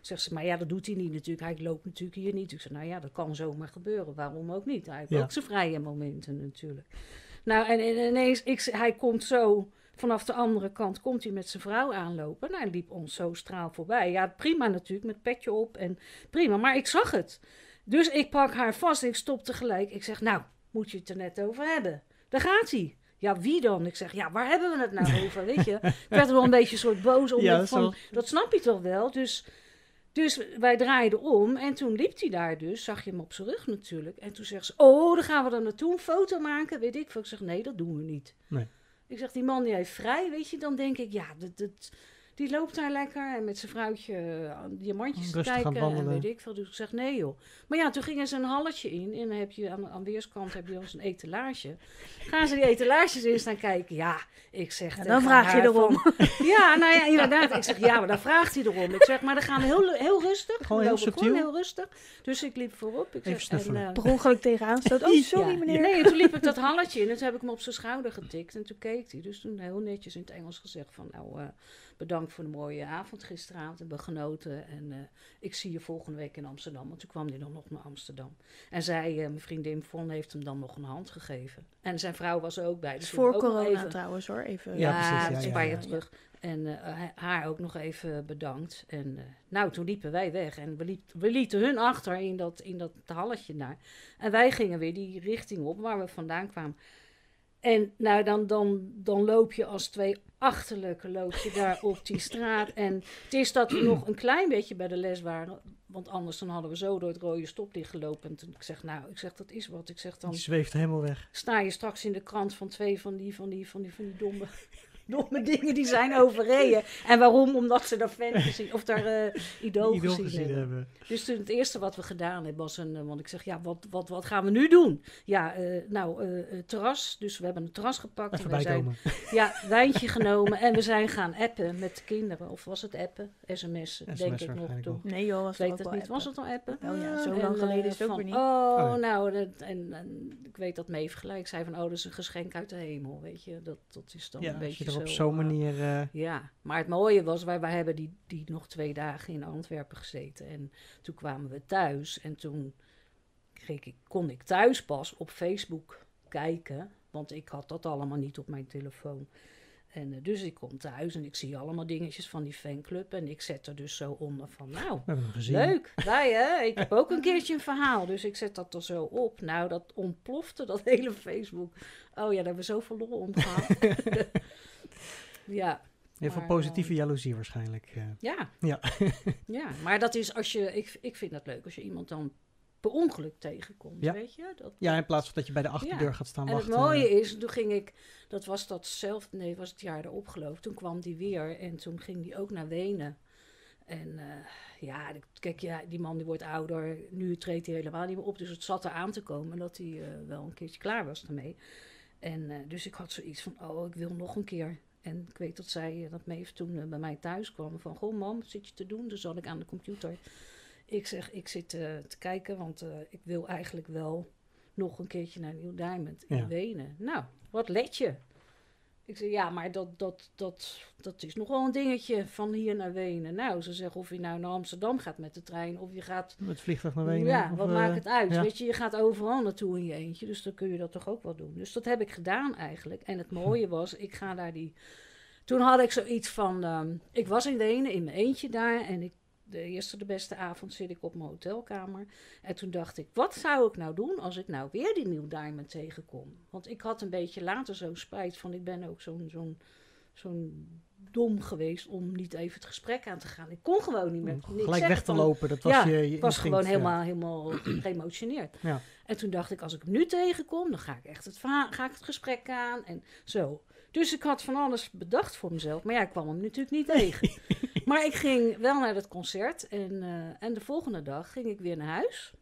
zegt ze, maar ja, dat doet hij niet natuurlijk. Hij loopt natuurlijk hier niet. Ik zeg, nou ja, dat kan zomaar gebeuren. Waarom ook niet? Hij heeft Ja. ook zijn vrije momenten natuurlijk. Nou, en, en ineens, ik, hij komt zo vanaf de andere kant, komt hij met zijn vrouw aanlopen. Nou, hij liep ons zo straal voorbij. Ja, prima natuurlijk, met petje op en prima. Maar ik zag het. Dus ik pak haar vast en ik stop tegelijk. Ik zeg, nou, moet je het er net over hebben. Daar gaat hij. Ja, wie dan? Ik zeg, ja, waar hebben we het nou over, weet je? Ik werd er wel een beetje soort boos om. Ja, van, dat snap je toch wel? Dus, dus wij draaiden om en toen liep hij daar dus. Zag je hem op zijn rug natuurlijk. En toen zegt ze, oh, dan gaan we dan naartoe een foto maken. Weet ik veel. Ik zeg, nee, dat doen we niet. Nee. Ik zeg, die man die heeft vrij, weet je. Dan denk ik, ja, dat, dat, die loopt daar lekker en met zijn vrouwtje eh, aan diamantjes te kijken. En weet ik veel. Dus ik zeg, nee joh. Maar ja, toen gingen ze een halletje in. En dan heb je aan, aan weerskant heb je dan zo'n etalage. Gaan ze die etalages in staan kijken. Ja, ik zeg... Ja, tegen dan vraag je erom. van- ja, nou ja, inderdaad. Ik zeg, ja, maar dan vraagt hij erom. Ik zeg, maar dan gaan we heel, heel rustig. Gewoon heel lopen subtiel. Gewoon heel rustig. Dus ik liep voorop. Ik Even zeg, snuffelen. En, eh, Per ongeluk tegenaan stoot. Oh, sorry ja, meneer. Nee, en toen liep ik dat halletje in en toen heb ik hem op zijn schouder getikt. En toen keek hij. Dus toen heel netjes in het Engels gezegd van... Nou, eh, bedankt voor de mooie avond gisteravond. Hebben we genoten. En eh, ik zie je volgende week in Amsterdam. Want toen kwam hij dan nog naar Amsterdam. En zij, eh, mijn vriendin Von, heeft hem dan nog een hand gegeven. En zijn vrouw was er ook bij. Dus voor corona even- trouwens hoor. Even. Ja, ja, precies, dat ja, is ja, een paar ja. jaar terug. En eh, haar ook nog even bedankt. En eh, nou, toen liepen wij weg. En we, liet, we lieten hun achter in dat, in dat halletje daar. En wij gingen weer die richting op waar we vandaan kwamen. En nou, dan, dan, dan loop je als twee achterlijke loop je daar op die straat. En het is dat we nog een klein beetje bij de les waren. Want anders dan hadden we zo door het rode stoplicht gelopen. En toen ik zeg, nou, ik zeg, dat is wat. Ik zeg, dan Die zweeft helemaal weg. sta je straks in de krant van twee van die, van die, van die, van die domme, domme dingen die zijn overreden. En waarom? Omdat ze daar fan gezien, of daar eh idool, Idool gezien, gezien hebben. hebben. Dus toen het eerste wat we gedaan hebben was een, eh, want ik zeg, ja, wat, wat, wat gaan we nu doen? Ja, eh, nou, eh, eh, terras. Dus we hebben een terras gepakt. Even en we zijn, ja, wijntje genomen en we zijn gaan appen met de kinderen. Of was het appen? SMS'en, denk SMS ik nog toen. Nee joh, was Ik weet het niet. Was het al appen? Oh ja, zo En, lang geleden is het ook weer niet. Oh, Oh ja. nou, dat, en, en ik weet dat Maeve gelijk zei van, oh, dat is een geschenk uit de hemel, weet je. Dat, dat is dan Ja, een beetje op zo, zo'n eh, manier... eh, ja, maar het mooie was, wij, wij hebben die, die nog twee dagen in Antwerpen gezeten. En toen kwamen we thuis en toen kreeg ik, kon ik thuis pas op Facebook kijken. Want ik had dat allemaal niet op mijn telefoon. En eh, dus ik kom thuis en ik zie allemaal dingetjes van die fanclub. En ik zet er dus zo onder van, nou. Leuk, wij hè. Ik heb ook een keertje een verhaal, dus ik zet dat er zo op. Nou, dat ontplofte, dat hele Facebook. Oh ja, daar hebben we zoveel lol om gehad. ja, Heel veel positieve jaloezie waarschijnlijk. eh. ja. Ja. ja, maar dat is als je, ik, ik vind dat leuk, als je iemand dan per ongeluk tegenkomt, Ja. weet je. Dat, ja, in plaats van dat je bij de achterdeur Ja. gaat staan en het wachten. mooie is, toen ging ik, dat was dat zelf, nee, was het jaar erop geloof. Toen kwam die weer en toen ging die ook naar Wenen. En eh, ja, kijk, ja, die man die wordt ouder. Nu treedt hij helemaal niet meer op. Dus het zat er aan te komen dat hij eh, wel een keertje klaar was ermee. En eh, dus ik had zoiets van, oh, ik wil nog een keer. En ik weet dat zij, eh, dat Meef toen eh, bij mij thuis kwam. Van, goh mam, wat zit je te doen? Dus zat ik aan de computer. Ik zeg, ik zit eh, te kijken, want ik wil eigenlijk wel nog een keertje naar Nieuw Diamond in Ja. Wenen. Nou, wat let je? Ik zeg, ja, maar dat, dat, dat, dat is nog wel een dingetje van hier naar Wenen. Nou, ze zeggen of je nou naar Amsterdam gaat met de trein of je gaat... Met het vliegtuig naar Wenen. Ja, of, wat eh, maakt het uit? ja. Weet je, je gaat overal naartoe in je eentje, dus dan kun je dat toch ook wel doen. Dus dat heb ik gedaan eigenlijk. En het mooie was, ik ga daar die... Toen had ik zoiets van, ehm, ik was in Wenen in mijn eentje daar en ik de eerste de beste avond zit ik op mijn hotelkamer. En toen dacht ik, wat zou ik nou doen als ik nou weer die Neil Diamond tegenkom? Want ik had een beetje later zo'n spijt van, ik ben ook zo'n zo'n zo'n dom geweest om niet even het gesprek aan te gaan. Ik kon gewoon niet meer. Om gelijk weg te lopen, dat was ja, je, was gewoon ja. helemaal, helemaal geëmotioneerd. Ja. En toen dacht ik, als ik hem nu tegenkom, dan ga ik echt het, ga ik het gesprek aan en zo. Dus ik had van alles bedacht voor mezelf. Maar ja, ik kwam hem natuurlijk niet tegen. maar ik ging wel naar dat concert. En, eh, en de volgende dag ging ik weer naar huis.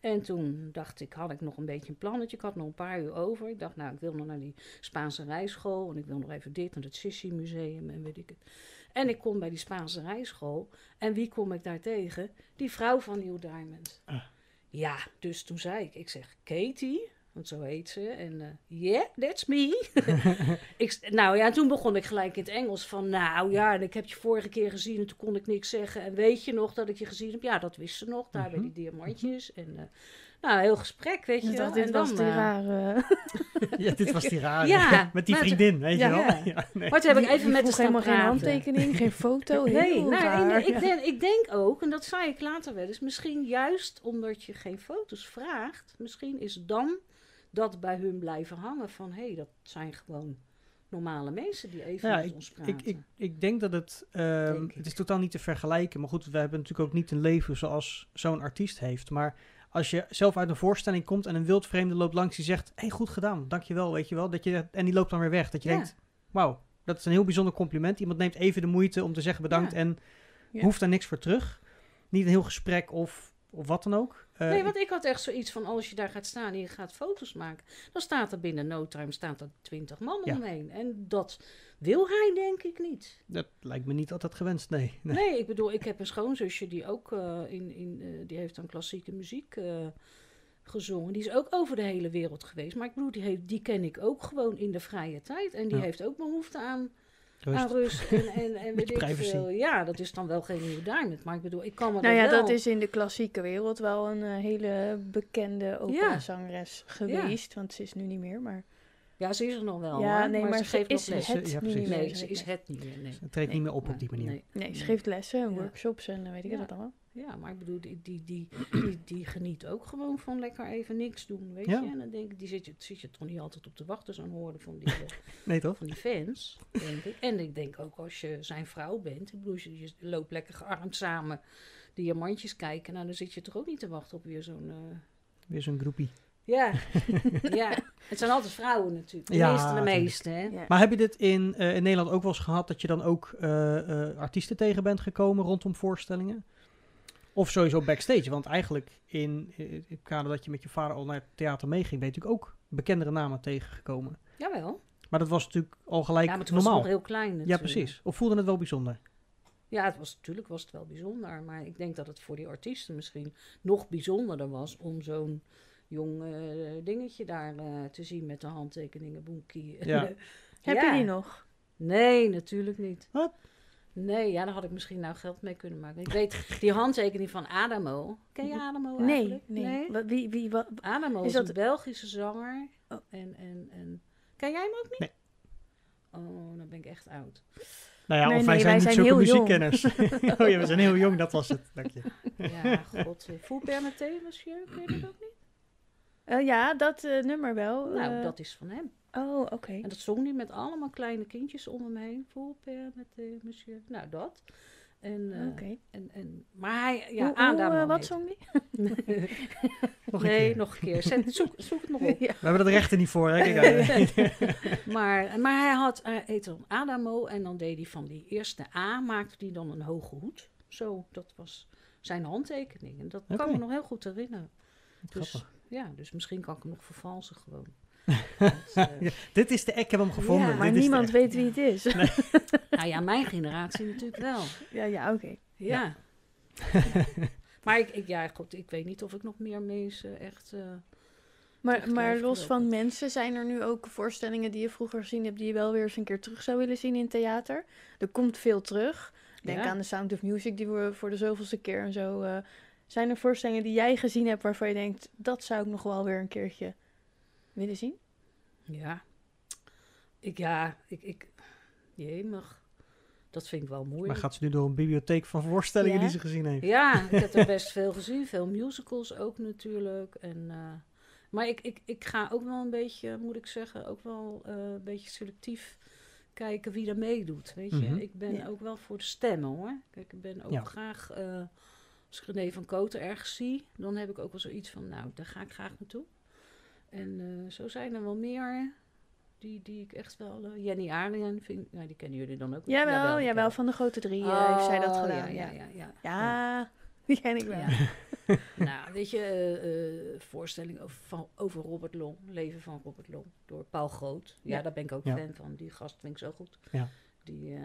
En toen dacht ik, had ik nog een beetje een plannetje. Ik had nog een paar uur over. Ik dacht, nou, ik wil nog naar die Spaanse rijschool. En ik wil nog even dit en het Sissi Museum en weet ik het. En ik kom bij die Spaanse rijschool. En wie kom ik daar tegen? Die vrouw van Neil Diamond. Ah. Ja, dus toen zei ik, ik zeg, Katie, want zo heet ze. En eh yeah, that's me. ik, nou ja, toen begon ik gelijk in het Engels van, nou ja, en ik heb je vorige keer gezien en toen kon ik niks zeggen. En weet je nog dat ik je gezien heb? Ja, dat wist ze nog, daar bij die diamantjes. En eh, nou, heel gesprek, weet je wel. dat, dit en was dan, die eh, rare... Ja, dit was die rare. Ja, met die vriendin, weet je wel. ja. Ja, nee. Maar toen heb ik even met de helemaal geen handtekening, geen foto. Nee, heel nou, ik, denk, ik denk ook, en dat zei ik later wel eens, misschien juist omdat je geen foto's vraagt, misschien is dan dat bij hun blijven hangen van hé, hey, dat zijn gewoon normale mensen die even Ja, met ons praten. Ik, ik, ik denk dat het... ehm, Denk het is totaal niet te vergelijken. Maar goed, we hebben natuurlijk ook niet een leven zoals zo'n artiest heeft. Maar als je zelf uit een voorstelling komt en een wildvreemde loopt langs die zegt... hey, goed gedaan, dankjewel, weet je wel. Dat je, en die loopt dan weer weg. Dat je Ja. denkt, wauw, dat is een heel bijzonder compliment. Iemand neemt even de moeite om te zeggen bedankt Ja. en hoeft daar niks voor terug. Niet een heel gesprek of, of wat dan ook. Eh, nee, want ik had echt zoiets van als je daar gaat staan en je gaat foto's maken, dan staat er binnen no time staat er twintig man Ja. omheen. En dat wil hij denk ik niet. Dat lijkt me niet altijd gewenst, nee. nee. Nee, ik bedoel, ik heb een schoonzusje die ook eh, in, in eh, die heeft dan klassieke muziek gezongen. Die is ook over de hele wereld geweest. Maar ik bedoel, die, heeft, die ken ik ook gewoon in de vrije tijd. En die Ja. heeft ook behoefte aan, Rust. aan rust en, en, en weet Beetje ik privacy. veel. Ja, dat is dan wel geen nieuwe diamond. Maar ik bedoel, ik kan me Nou ja, wel... dat is in de klassieke wereld wel een eh, hele bekende operazangeres geweest. Want ze is nu niet meer, maar... Ja, ze is er nog wel. ja, hoor, nee, maar, ze ze geeft is nog les. het Ja, precies. niet meer. Nee, ze is het niet meer. Nee. Het treedt niet meer op op die manier. Nee. Nee, ze geeft lessen en Ja. workshops en weet ik Ja. het allemaal. Ja, maar ik bedoel, die, die, die, die, die geniet ook gewoon van lekker even niks doen, weet Ja. je. En dan denk ik, die zit je, zit je toch niet altijd op te wachten, zo'n hoorde van die, eh, Nee, toch? van die fans, denk ik. En ik denk ook als je zijn vrouw bent, ik bedoel, je, je loopt lekker gearmd samen diamantjes kijken, nou dan zit je toch ook niet te wachten op weer zo'n... eh, Weer zo'n groepie. Ja, ja. Het zijn altijd vrouwen natuurlijk. De Ja, meeste, de meeste, hè. Ja. Maar heb je dit in, eh, in Nederland ook wel eens gehad dat je dan ook eh, eh, artiesten tegen bent gekomen rondom voorstellingen? Of sowieso backstage? Want eigenlijk in, in het kader dat je met je vader al naar het theater meeging, ben je natuurlijk ook bekendere namen tegengekomen. Jawel. Maar dat was natuurlijk al gelijk Ja, maar toen was normaal. het nog heel klein ja, natuurlijk. precies. Of voelde het wel bijzonder? Ja, het was, natuurlijk was het wel bijzonder. Maar ik denk dat het voor die artiesten misschien nog bijzonderder was om zo'n jong eh, dingetje daar eh, te zien met de handtekeningen, boekie. Ja. Heb Ja. je die nog? Nee, natuurlijk niet. Wat? Nee, ja, daar had ik misschien nou geld mee kunnen maken. Ik weet, die handtekening van Adamo. Ken je Adamo Nee, eigenlijk? nee. Wat, wie, wie, wat, Adamo Is is, dat- een Belgische zanger. Oh. En, en, en... Ken jij hem ook niet? Nee. Oh, dan ben ik echt oud. Nou ja, Nee, of nee, wij zijn wij niet zijn zulke muziekkenners. oh ja, we zijn heel jong, dat was het. Dank je. Ja, god. Voel Permeté, monsieur? Ken je dat ook niet? Eh, ja, dat eh, nummer wel. Nou, eh. dat is van hem. Oh, oké. En dat zong hij met allemaal kleine kindjes om hem heen. Voel Permeté, monsieur. Nou, dat. En, eh, Oké. en, en, maar hij, ja, Hoe- hoe, Adamo eh, wat heet zong? Nog een nee, keer. nog een keer. Zet, zoek, zoek het nog op. ja. We hebben de rechten niet voor, hè? Kijk uit. Maar, maar hij had, hij heette dan Adamo en dan deed hij van die eerste A, maakte hij dan een hoge hoed. Zo, dat was zijn handtekening. En dat kan me nog heel goed herinneren. Dus, Grappig. ja, dus misschien kan ik hem nog vervalsen gewoon. Dat, eh, Ja, Dit is de ik heb hem gevonden. Ja, maar Dit niemand weet wie het is. nou ja, mijn generatie natuurlijk wel. ja, ja, oké. Ja. maar ik, ik, ja, goed, ik weet niet of ik nog meer mensen echt... eh, Maar, Echt maar los van mensen, zijn er nu ook voorstellingen die je vroeger gezien hebt, die je wel weer eens een keer terug zou willen zien in theater? Er komt veel terug. Denk Ja. aan de Sound of Music, die we voor de zoveelste keer en zo. eh, zijn er voorstellingen die jij gezien hebt waarvan je denkt, dat zou ik nog wel weer een keertje willen zien? Ja. Ik, ja, ik, ik, jemig. Dat vind ik wel Maar moeilijk. gaat ze nu door een bibliotheek van voorstellingen Ja. die ze gezien heeft? Ja, ik heb er best veel gezien. Veel musicals ook natuurlijk. En, eh, maar ik, ik, ik ga ook wel een beetje, moet ik zeggen, ook wel eh, een beetje selectief kijken wie er meedoet. Weet je, Mhm. ik ben Ja. ook wel voor de stemmen hoor. Kijk, ik ben ook Ja. graag, eh, als ik René van Koten ergens zie, dan heb ik ook wel zoiets van, nou, daar ga ik graag naartoe. En eh, zo zijn er wel meer. Die, die ik echt wel... eh, Jenny Aarlen vind... Nou, die kennen jullie dan ook. wel. Jawel, die jawel, kennen- van de grote drie eh, heeft zij dat Oh, gedaan. Ja, Ja, ja, ja. ja. Ja, die ken ik wel. Ja. nou, weet je, voorstelling over, van, over Robert Long, Leven van Robert Long, door Paul Groot. Ja, Ja. daar ben ik ook Ja. fan van. Die gast vind ik zo goed. Ja. Die, eh,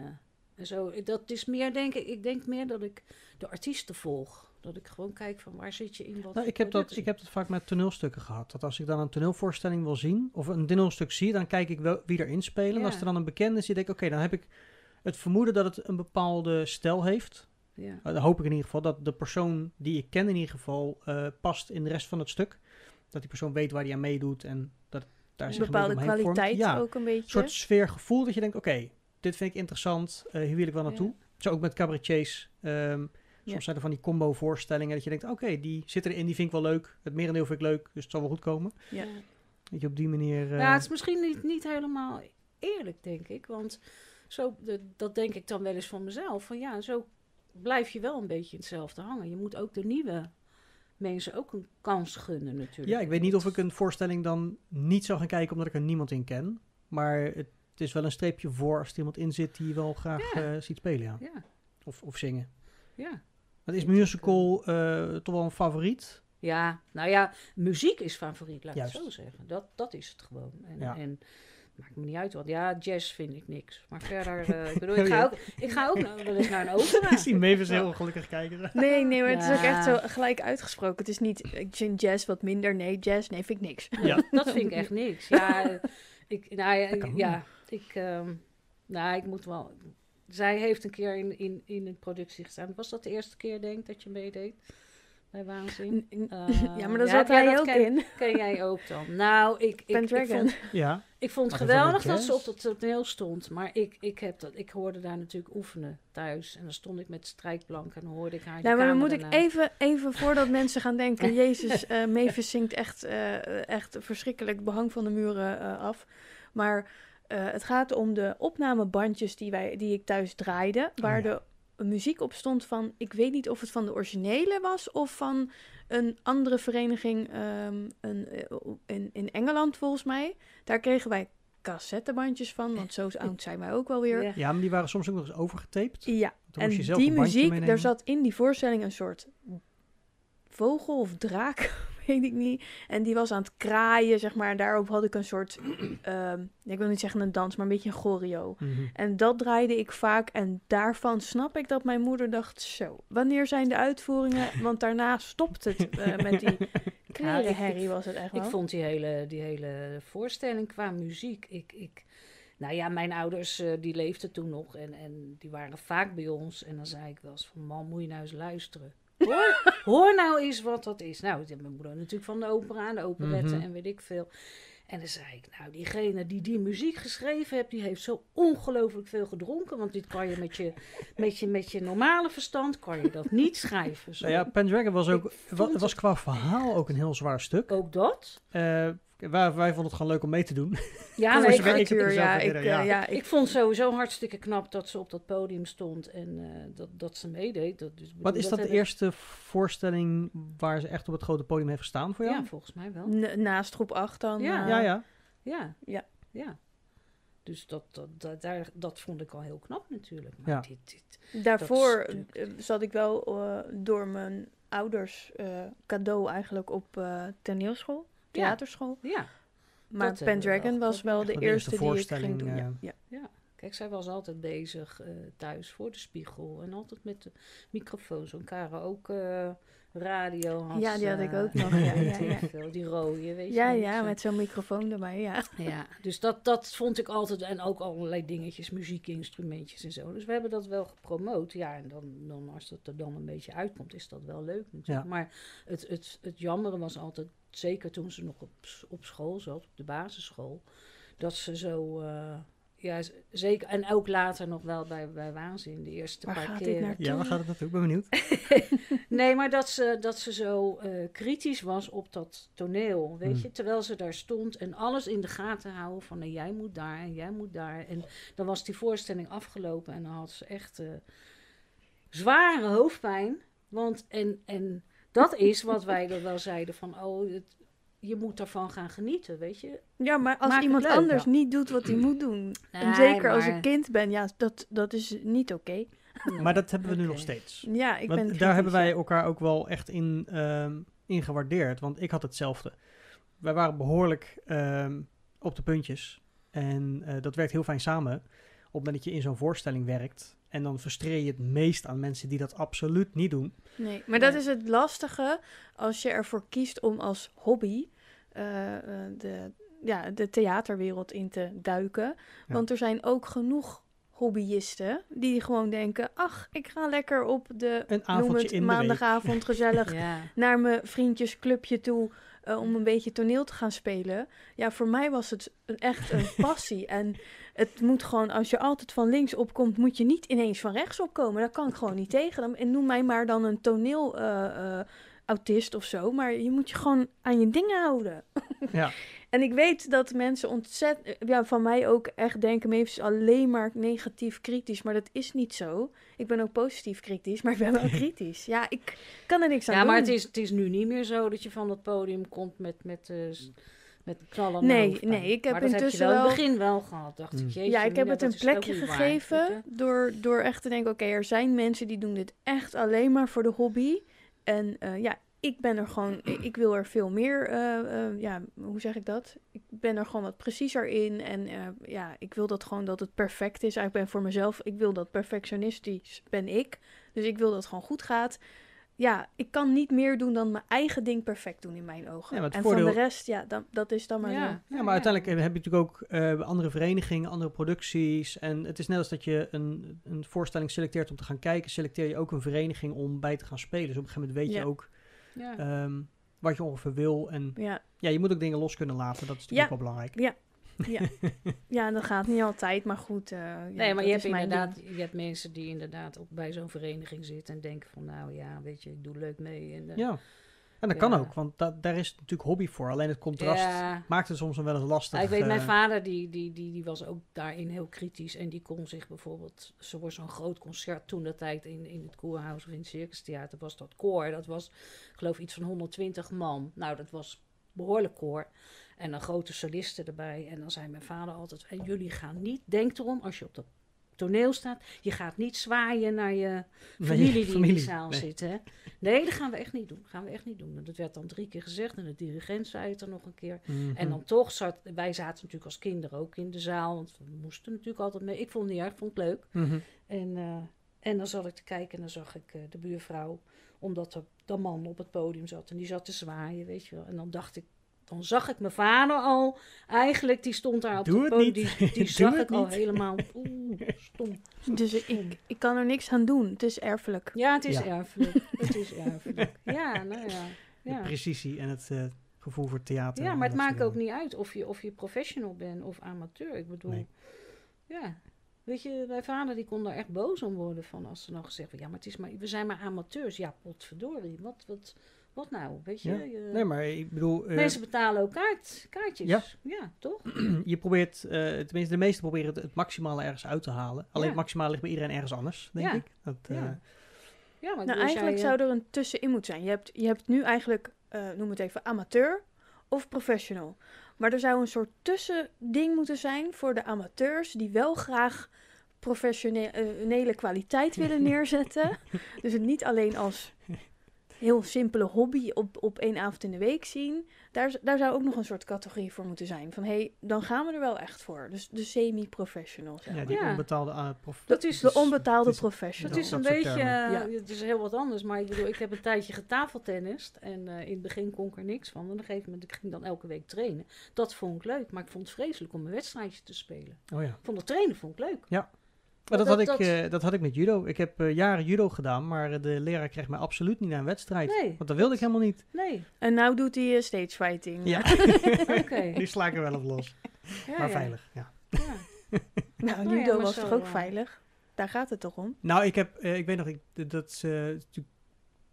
en zo, dat is meer, denk ik, ik denk meer dat ik de artiesten volg. Dat ik gewoon kijk van waar zit je in wat Nou, ik, heb dat, ik heb dat vaak met toneelstukken gehad. Dat als ik dan een toneelvoorstelling wil zien, of een toneelstuk zie, dan kijk ik wel wie erin spelen. En als er dan een bekende is, denk ik, oké, dan heb ik het vermoeden dat het een bepaalde stijl heeft. Ja. Uh, dan hoop ik in ieder geval dat de persoon die ik ken in ieder geval eh, past in de rest van het stuk. Dat die persoon weet waar hij aan meedoet en dat daar Een zich bepaalde kwaliteit Ja, ook een beetje. een soort sfeergevoel dat je denkt, oké, dit vind ik interessant, eh, hier wil ik wel naartoe. Zo ook met cabaretiers. ehm, soms Ja. zijn er van die combo voorstellingen dat je denkt, oké, die zitten erin, die vind ik wel leuk. Het merendeel vind ik leuk, dus het zal wel goed komen. Ja. Dat je op die manier... eh, Ja, het is misschien niet, niet helemaal eerlijk, denk ik. Want zo, de- dat denk ik dan wel eens van mezelf. Van ja, zo blijf je wel een beetje in hetzelfde hangen. Je moet ook de nieuwe mensen ook een kans gunnen natuurlijk. ja, ik weet niet of ik een voorstelling dan niet zou gaan kijken omdat ik er niemand in ken. Maar het, het is wel een streepje voor als er iemand in zit die je wel graag Ja. eh, ziet spelen, ja. Ja, Of, of zingen. ja. Het is musical eh, toch wel een favoriet. Ja, nou ja, muziek is favoriet, laat ik het zo zeggen. Dat, dat is het gewoon. En, Ja. en maakt me niet uit wat. Ja, jazz vind ik niks. Maar verder, eh, ik bedoel, ik ga ook, ik ga ook nou wel eens naar een opera. Ik zie Mavis heel ongelukkig kijken. Nee, nee, maar het is ook echt zo gelijk uitgesproken. Het is niet, ik vind jazz wat minder. Nee, jazz, nee, vind ik niks. Ja. Dat vind ik echt niks. Ja, ik, nou ja ik, ehm, nou, ik moet wel. Zij heeft een keer in, in, in een productie gestaan. Was dat de eerste keer, denk ik, dat je meedeed? Bij Waanzin? Eh, ja, maar daar ja, zat dat ook ken- in. Ken jij ook dan? Nou, ik, ik, ik, vond, Ja, ik vond het is geweldig wel dat ze op dat toneel stond. Maar ik, ik, heb dat, ik hoorde daar natuurlijk oefenen thuis. En dan stond ik met strijkplank en dan hoorde ik haar Nou, maar dan moet ik even, even voordat mensen gaan denken... Jezus, eh Mavis zingt echt, eh, echt verschrikkelijk behang van de muren eh, af. Maar eh, het gaat om de opnamebandjes die, wij, die ik thuis draaide... waar Oh ja. de muziek op stond van... Ik weet niet of het van de originele was of van een andere vereniging ehm, een, eh, in, in Engeland volgens mij. Daar kregen wij cassettebandjes van, want zo oud zijn wij ook wel weer. Ja. ja, maar die waren soms ook nog eens overgetaped. Ja, en die muziek, meenemen. daar zat in die voorstelling een soort vogel of draak, weet ik niet. En die was aan het kraaien, zeg maar. En daarop had ik een soort, ehm, ik wil niet zeggen een dans, maar een beetje een choreo. Mhm. En dat draaide ik vaak. En daarvan snap ik dat mijn moeder dacht, zo, wanneer zijn de uitvoeringen? Want daarna stopt het eh, met die klerenherrie was het echt wel. Ik vond die hele, die hele voorstelling qua muziek. Ik, ik, nou ja, mijn ouders eh, die leefden toen nog en, en die waren vaak bij ons. En dan zei ik wel eens van, man, moet je nou eens luisteren. Hoor, hoor nou eens wat dat is. Nou, mijn moeder natuurlijk van de opera en de operetten Mhm. en weet ik veel. En dan zei ik, nou, diegene die die muziek geschreven heeft, die heeft zo ongelooflijk veel gedronken. Want dit kan je met je, met je, met je normale verstand, kan je dat niet schrijven. Zo. Nou ja, Pendragon was ook, was het- qua verhaal ook een heel zwaar stuk. Ook dat? Eh, wij, wij vonden het gewoon leuk om mee te doen. Ja, nee, ik, ik het Arthur, ja, ik, eh, ja. ja, Ik vond sowieso hartstikke knap dat ze op dat podium stond en eh, dat, dat ze meedeed. Dat, dus, Wat is dat, de ik- eerste voorstelling waar ze echt op het grote podium heeft gestaan voor jou? Ja, volgens mij wel. N- naast groep 8 dan. Ja. eh, ja. ja. Ja. Ja. ja. Dus dat, dat, dat, daar, dat vond ik al heel knap natuurlijk. Maar Ja. dit, dit, Daarvoor zat ik wel eh, door mijn ouders eh, cadeau eigenlijk op eh toneelschool. Theaterschool. ja. Maar Dat Pendragon was wel de eerste eerste die ik ging doen. Ja, eh, ja. Kijk, zij was altijd bezig eh, thuis voor de spiegel en altijd met de microfoon. Zo'n karaoke radio had Ja, die had ik ook eh, nog, ja, ja, ja. veel, die rode, weet Ja, je. ja, zo. met zo'n microfoon erbij, ja. Ja, dus dat, dat vond ik altijd. En ook allerlei dingetjes, muziekinstrumentjes en zo. Dus we hebben dat wel gepromoot. Ja, en dan, dan als dat er dan een beetje uitkomt, is dat wel leuk natuurlijk. Ja. Maar het, het, het jammere was altijd, zeker toen ze nog op, op school zat, op de basisschool, dat ze zo. eh, ja, zeker. En ook later nog wel bij, bij Waanzin, de eerste Waar paar gaat dit keer. Ja, waar gaat het naartoe? Ik ben benieuwd. Nee, maar dat ze, dat ze zo eh, kritisch was op dat toneel, weet Hmm. je. Terwijl ze daar stond en alles in de gaten houden van nou, jij moet daar en jij moet daar. En dan was die voorstelling afgelopen en dan had ze echt eh, zware hoofdpijn. Want, en, en dat is wat wij er wel zeiden van, oh, het, je moet ervan gaan genieten, weet je. Ja, maar als Maak iemand anders niet doet wat hij moet doen. en zeker als ik kind ben, ja, dat, dat is niet oké. Maar dat hebben we nu nog steeds. Ja, ik Want ben daar kritisch, hebben wij elkaar ook wel echt in, ehm, in gewaardeerd. Want ik had hetzelfde. Wij waren behoorlijk ehm, op de puntjes. En eh, dat werkt heel fijn samen. Op het moment dat je in zo'n voorstelling werkt. En dan frustreer je het meest aan mensen die dat absoluut niet doen. Nee, maar dat is het lastige als je ervoor kiest om als hobby eh, eh, de, ja, de theaterwereld in te duiken. Ja. Want er zijn ook genoeg hobbyisten die gewoon denken... ach, ik ga lekker op de Een noem avondje het, in de week. maandagavond gezellig Ja. naar mijn vriendjesclubje toe... eh, om een beetje toneel te gaan spelen. Ja, voor mij was het een, echt een passie. en het moet gewoon, als je altijd van links opkomt, moet je niet ineens van rechts opkomen. Daar kan ik gewoon niet tegen. Dan- En noem mij maar dan een toneel eh, eh, autist of zo. Maar je moet je gewoon aan je dingen houden. Ja. En ik weet dat mensen ontzettend, ja, van mij ook echt denken, is alleen maar negatief kritisch. Maar dat is niet zo. Ik ben ook positief kritisch, maar ik ben wel kritisch. Ja, ik kan er niks aan Ja, doen. maar het is, het is nu niet meer zo dat je van het podium komt met, met, eh, met knallen. Nee, nee, ik heb maar dat intussen heb je wel in het begin wel gehad, dacht Mm. ik. Jeetje, Ja, ik heb het een plekje gegeven door, door echt te denken, oké, er zijn mensen die doen dit echt alleen maar voor de hobby. En eh, ja, ik ben er gewoon, ik, wil er veel meer, eh, eh, ja, hoe zeg ik dat? Ik ben er gewoon wat preciezer in en eh, ja, ik wil dat gewoon dat het perfect is. Ik ben voor mezelf, ik wil dat perfectionistisch ben ik. Dus ik wil dat het gewoon goed gaat. Ja, ik kan niet meer doen dan mijn eigen ding perfect doen in mijn ogen. Ja, maar het en voordeel- van de rest, ja, dan, dat is dan maar zo. Ja, Ja, maar uiteindelijk heb je natuurlijk ook eh, andere verenigingen, andere producties. En het is net als dat je een, een voorstelling selecteert om te gaan kijken, selecteer je ook een vereniging om bij te gaan spelen. Dus op een gegeven moment weet Ja. je ook Ja. ehm, wat je ongeveer wil. En Ja, ja, je moet ook dingen los kunnen laten. Dat is natuurlijk Ja. ook wel belangrijk. ja. Ja, dat gaat niet altijd, maar goed. eh, ja, nee, maar je hebt inderdaad ding. je hebt mensen die inderdaad ook bij zo'n vereniging zitten en denken van, nou ja, weet je, ik doe leuk mee. En, eh, Ja. En dat kan Ja. ook, want da- daar is natuurlijk hobby voor. Alleen het contrast Ja. maakt het soms wel eens lastig. Ja, ik weet, mijn eh, vader die, die, die, die was ook daarin heel kritisch. En die kon zich bijvoorbeeld... Ze was zo'n groot concert toen dat tijd in, in het Koerhuis of in het Circus Theater was dat koor. Dat was, ik geloof, iets van 120 man. Nou, dat was behoorlijk koor. En dan grote solisten erbij. En dan zei mijn vader altijd... En jullie gaan niet... Denk erom, als je op dat toneel staat... Je gaat niet zwaaien naar je familie die in die zaal nee. zit. Hè? Nee, dat gaan we echt niet doen. gaan we echt niet doen. En dat werd dan drie keer gezegd. En de dirigent zei het er nog een keer. Mhm. En dan toch zat, wij zaten natuurlijk als kinderen ook in de zaal, want we moesten natuurlijk altijd mee. Ik vond het niet erg, ik vond het leuk. Mhm. En, eh, en dan zat ik te kijken en dan zag ik eh, de buurvrouw, omdat er de man op het podium zat en die zat te zwaaien, weet je wel. En dan dacht ik, dan zag ik mijn vader al, eigenlijk, die stond daar op Doe het podium, die, die zag ik al niet. helemaal, oeh, stom. Dus ik, ik kan er niks aan doen. Het is erfelijk. Ja, het is Ja. erfelijk, het is erfelijk. Ja, nou ja. De ja. precisie en het eh, gevoel voor theater. Ja, maar het maakt ook niet uit of je, of je professional bent of amateur. Ik bedoel, Nee. ja. Weet je, mijn vader die kon daar echt boos om worden van als ze dan gezegd ja, maar het is maar, we zijn maar amateurs. Ja, potverdorie, wat, wat, wat nou? Weet je, Ja. je-. Nee, maar ik bedoel, eh, mensen betalen ook kaart, kaartjes. Ja. ja toch? je probeert, eh, tenminste de meesten proberen het, het maximale ergens uit te halen. Alleen Ja. het maximale ligt bij iedereen ergens anders, denk Ja. ik. Dat, eh, Ja. Ja, maar Nou, eigenlijk jij, zou er een tussenin moeten zijn. Je hebt, je hebt nu eigenlijk, eh, noem het even, amateur of professional. Maar er zou een soort tussending moeten zijn voor de amateurs die wel graag professionele kwaliteit willen neerzetten. dus het niet alleen als heel simpele hobby op, op één avond in de week zien. Daar, daar zou ook nog een soort categorie voor moeten zijn. Van hé, hey, dan gaan we er wel echt voor. Dus de semi-professional. zeg ja, maar. die Ja. onbetaalde uh, prof. Dat is- De onbetaalde is- professional. Het is dat een beetje, het is heel wat anders, maar ik bedoel, ik heb een tijdje getafeltennist en eh, in het begin kon ik er niks van. En op een gegeven moment, ik ging dan elke week trainen. Dat vond ik leuk, maar ik vond het vreselijk om een wedstrijdje te spelen. Oh ja. Ik vond het trainen vond ik leuk. Maar dat, Dat- had ik, dat- eh, dat had ik met judo. Ik heb eh, jaren judo gedaan, maar eh, de leraar kreeg mij absoluut niet naar een wedstrijd. Nee, Want dat wilde ik helemaal niet. nee. En nou doet hij eh, stage fighting. Ja, Oké. die sla ik er wel op los. Ja, maar ja. veilig, ja. Ja. Nou, Nou judo was zo, toch ook veilig? Daar gaat het toch om? Nou, ik heb, eh, ik weet nog, ik, dat eh,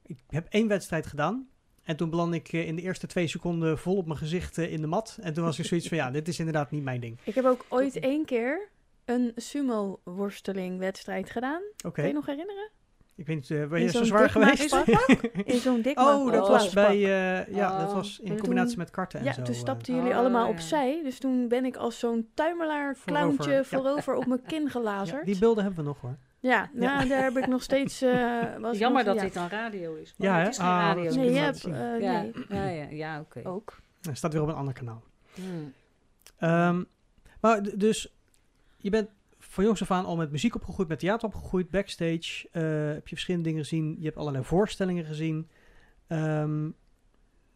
ik heb één wedstrijd gedaan. En toen belandde ik in de eerste twee seconden vol op mijn gezicht in de mat. En toen was ik zoiets van, ja, dit is inderdaad niet mijn ding. Ik heb ook ooit één keer een sumo-worsteling wedstrijd gedaan. Oké, Kan je nog herinneren? ik weet niet, eh, ben In je zo zo'n zwaar geweest? In zo'n dik Oh, dat Oh, was bij, eh, ja, dat Oh, was in en combinatie met karten en Ja, zo. toen eh. stapten Oh, jullie allemaal ja. opzij. Dus toen ben ik als zo'n tuimelaar, Voorover, clowntje ja. voorover op mijn kin Ja, gelazerd. die beelden hebben we nog hoor. Ja, nou, daar heb ik nog steeds... eh, was Jammer nog- dat ja. dit dan radio is. Ja, Oh, hè? het is geen Ah, radio. Nee, je hebt... eh, nee, ja, ja, ja oké. ook. Hij staat weer op een ander kanaal. Hmm. Ehm, maar dus, je bent van jongs af aan al met muziek opgegroeid, met theater opgegroeid, backstage. eh, heb je verschillende dingen gezien. Je hebt allerlei voorstellingen gezien. Ehm,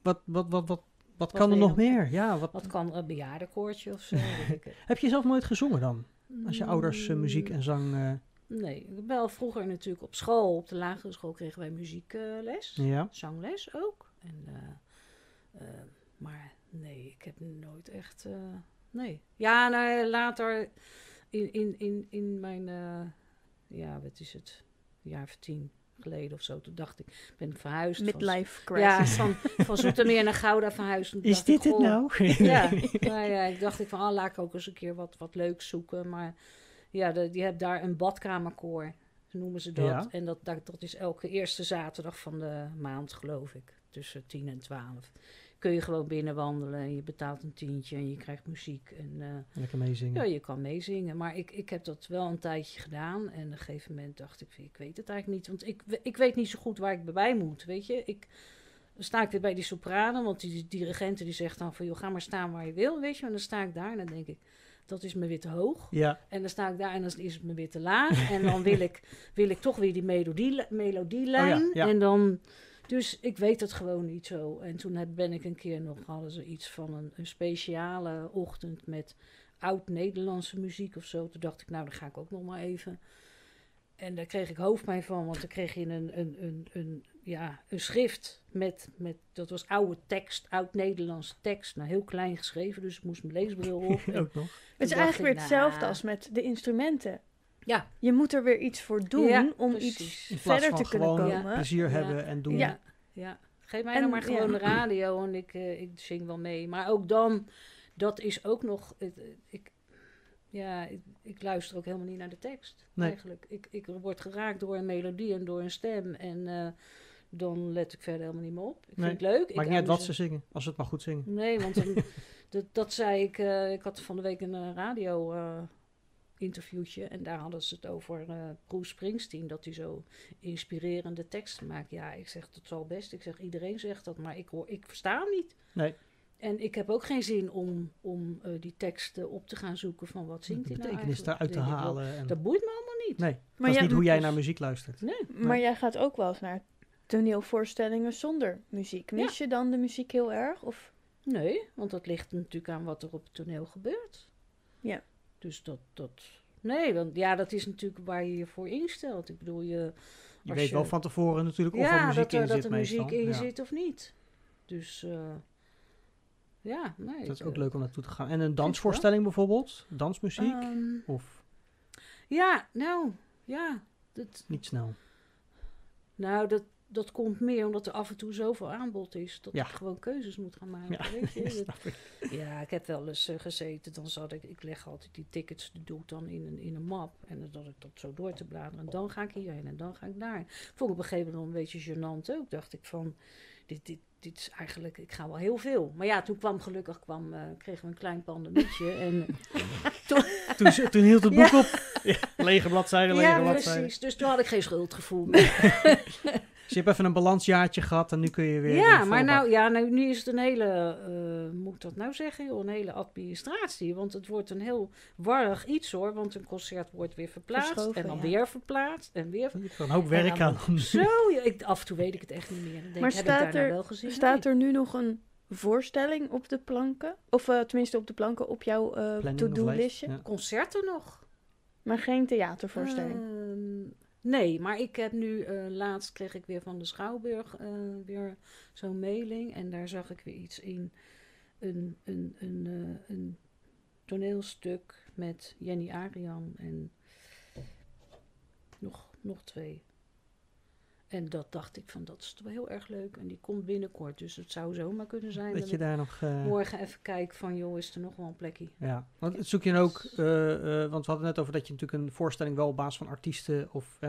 wat, wat, wat, wat, wat, kan er nog meer? Ja, wat, Wat kan een bejaardenkoortje of zo? heb je zelf nooit gezongen dan? Als je ouders eh, muziek Mm, en zang... eh, Nee, wel vroeger natuurlijk op school, op de lagere school kregen wij muziekles. ja. Zangles ook. En, eh, eh, maar nee, ik heb nooit echt. eh, nee. Ja, nou, later in, in, in, in mijn. eh, ja, wat is het? Een jaar of tien geleden of zo. Toen dacht ik, ben ik verhuisd. van- Midlife ja, crisis. van, van Zoetermeer naar Gouda verhuisd. Toen Is ik, dit het nou? Ja, nou ja, ik dacht ik van, ah, laat ik ook eens een keer wat, wat leuks zoeken. Maar ja, de, je hebt daar een badkamerkoor, noemen ze dat. Ja. En dat, dat, dat is elke eerste zaterdag van de maand, geloof ik. Tussen 10 en 12. Kun je gewoon binnenwandelen en je betaalt een tientje en je krijgt muziek. En eh, Lekker meezingen. ja, je kan meezingen. Maar ik, ik heb dat wel een tijdje gedaan. En op een gegeven moment dacht ik, ik weet het eigenlijk niet. Want ik, ik weet niet zo goed waar ik bij moet, weet je. Ik, dan sta ik weer bij die sopranen, want die dirigenten die zegt dan van... joh, ga maar staan waar je wil, weet je. En dan sta ik daar en dan denk ik, dat is me weer te hoog. Ja, En dan sta ik daar en dan is het me weer te laag. en dan wil ik, wil ik toch weer die melodie, melodielijn. Oh ja, ja. En dan... Dus ik weet het gewoon niet zo. En toen heb, ben ik een keer nog, hadden ze iets van een, een speciale ochtend met oud-Nederlandse muziek of zo. Toen dacht ik, nou, dan ga ik ook nog maar even. En daar kreeg ik hoofdpijn van, want dan kreeg je een, een, een, een, ja, een schrift met, met, dat was oude tekst, oud-Nederlandse tekst. Nou, heel klein geschreven, dus ik moest mijn leesbril op. Ook nog. Het is eigenlijk weer hetzelfde nou, als met de instrumenten. Ja. Je moet er weer iets voor doen Ja, om precies. iets In plaats verder van te kunnen komen. plezier Ja. hebben en doen. Ja. Ja, geef mij En, dan maar gewoon ja. de radio en ik, eh, ik zing wel mee. Maar ook dan, dat is ook nog. het- het- ik, ja, ik, ik luister ook helemaal niet naar de tekst. Nee. Eigenlijk. Ik, ik word geraakt door een melodie en door een stem. En eh, dan let ik verder helemaal niet meer op. Ik Nee, vind het leuk. ik Maakt niet uit wat amuseer- ze zingen, als ze het maar goed zingen. Nee, want dan- dat, dat zei ik. eh, ik had van de week een eh, radio eh, interviewtje en daar hadden ze het over eh Bruce Springsteen, dat hij zo inspirerende teksten maakt. Ja, ik zeg dat zal best. Ik zeg iedereen zegt dat, maar ik hoor, ik versta hem niet. Nee. En ik heb ook geen zin om, om eh, die teksten op te gaan zoeken van wat zingt hij nou betekenis eruit te halen. En... Dat boeit me allemaal niet. Nee, dat Maar is jij- niet hoe jij dus- naar muziek luistert. Nee. Maar jij gaat ook wel eens naar toneelvoorstellingen zonder muziek. Mis je dan de muziek heel erg? Of Nee, want dat ligt natuurlijk aan wat er op het toneel gebeurt. Ja. Dus dat, dat... Nee, want ja, dat is natuurlijk waar je je voor instelt. Ik bedoel, je... Je weet wel van tevoren natuurlijk of er muziek dat er, in dat zit er muziek in Ja. zit of niet. Dus eh, ja, nee. Dat is ook eh, leuk om naartoe te gaan. En een dansvoorstelling bijvoorbeeld? Dansmuziek? ehm, of ja, nou, ja. Dat, niet snel? nou, dat, dat komt meer omdat er af en toe zoveel aanbod is. Dat Ja. ik gewoon keuzes moet gaan maken. Ja, weet je? Dat- ik. Ja, ik heb wel eens eh, gezeten. Dan zat ik, ik leg altijd die tickets, die doe ik dan in een, in een map. En dan zat ik dat zo door te bladeren. En dan ga ik hierheen en dan ga ik daar. Vond ik op een gegeven moment een beetje gênant ook. Dacht ik van, dit, dit, dit is eigenlijk, ik ga wel heel veel. Maar ja, toen kwam gelukkig, kwam, eh, kregen we een klein pandemietje. en Toen, toen hield het boek op. Ja, lege bladzijden, lege ja, bladzijden. precies. Dus toen had ik geen schuldgevoel meer. Dus je hebt even een balansjaartje gehad en nu kun je weer... ja, weer maar nou, ja, nou, nu is het een hele, eh, moet ik dat nou zeggen, een hele administratie. Want het wordt een heel warrig iets hoor. Want een concert wordt weer verplaatst Verschoven, en dan ja. weer verplaatst en weer er een hoop werk dan- aan. Zo, ja, ik, af en toe weet ik het echt niet meer. Dan denk, Maar staat ik nou er- wel gezien? staat er nu nog een voorstelling op de planken? Of eh, tenminste op de planken op jouw eh, Planning of to-do lijst, listje? ja. Concerten nog? Maar geen theatervoorstelling. Ehm, nee, maar ik heb nu, eh, laatst kreeg ik weer van de Schouwburg eh, weer zo'n mailing. En daar zag ik weer iets in. Een, een, een, eh, een toneelstuk met Jenny Arian en nog, nog twee. En dat dacht ik van, dat is toch wel heel erg leuk. En die komt binnenkort, dus het zou zomaar kunnen zijn Dat dat, je daar nog... eh, morgen even kijk van, joh, is er nog wel een plekje? Ja, want zoek je dan ook, eh, eh, want we hadden net over dat je natuurlijk een voorstelling wel op basis van artiesten of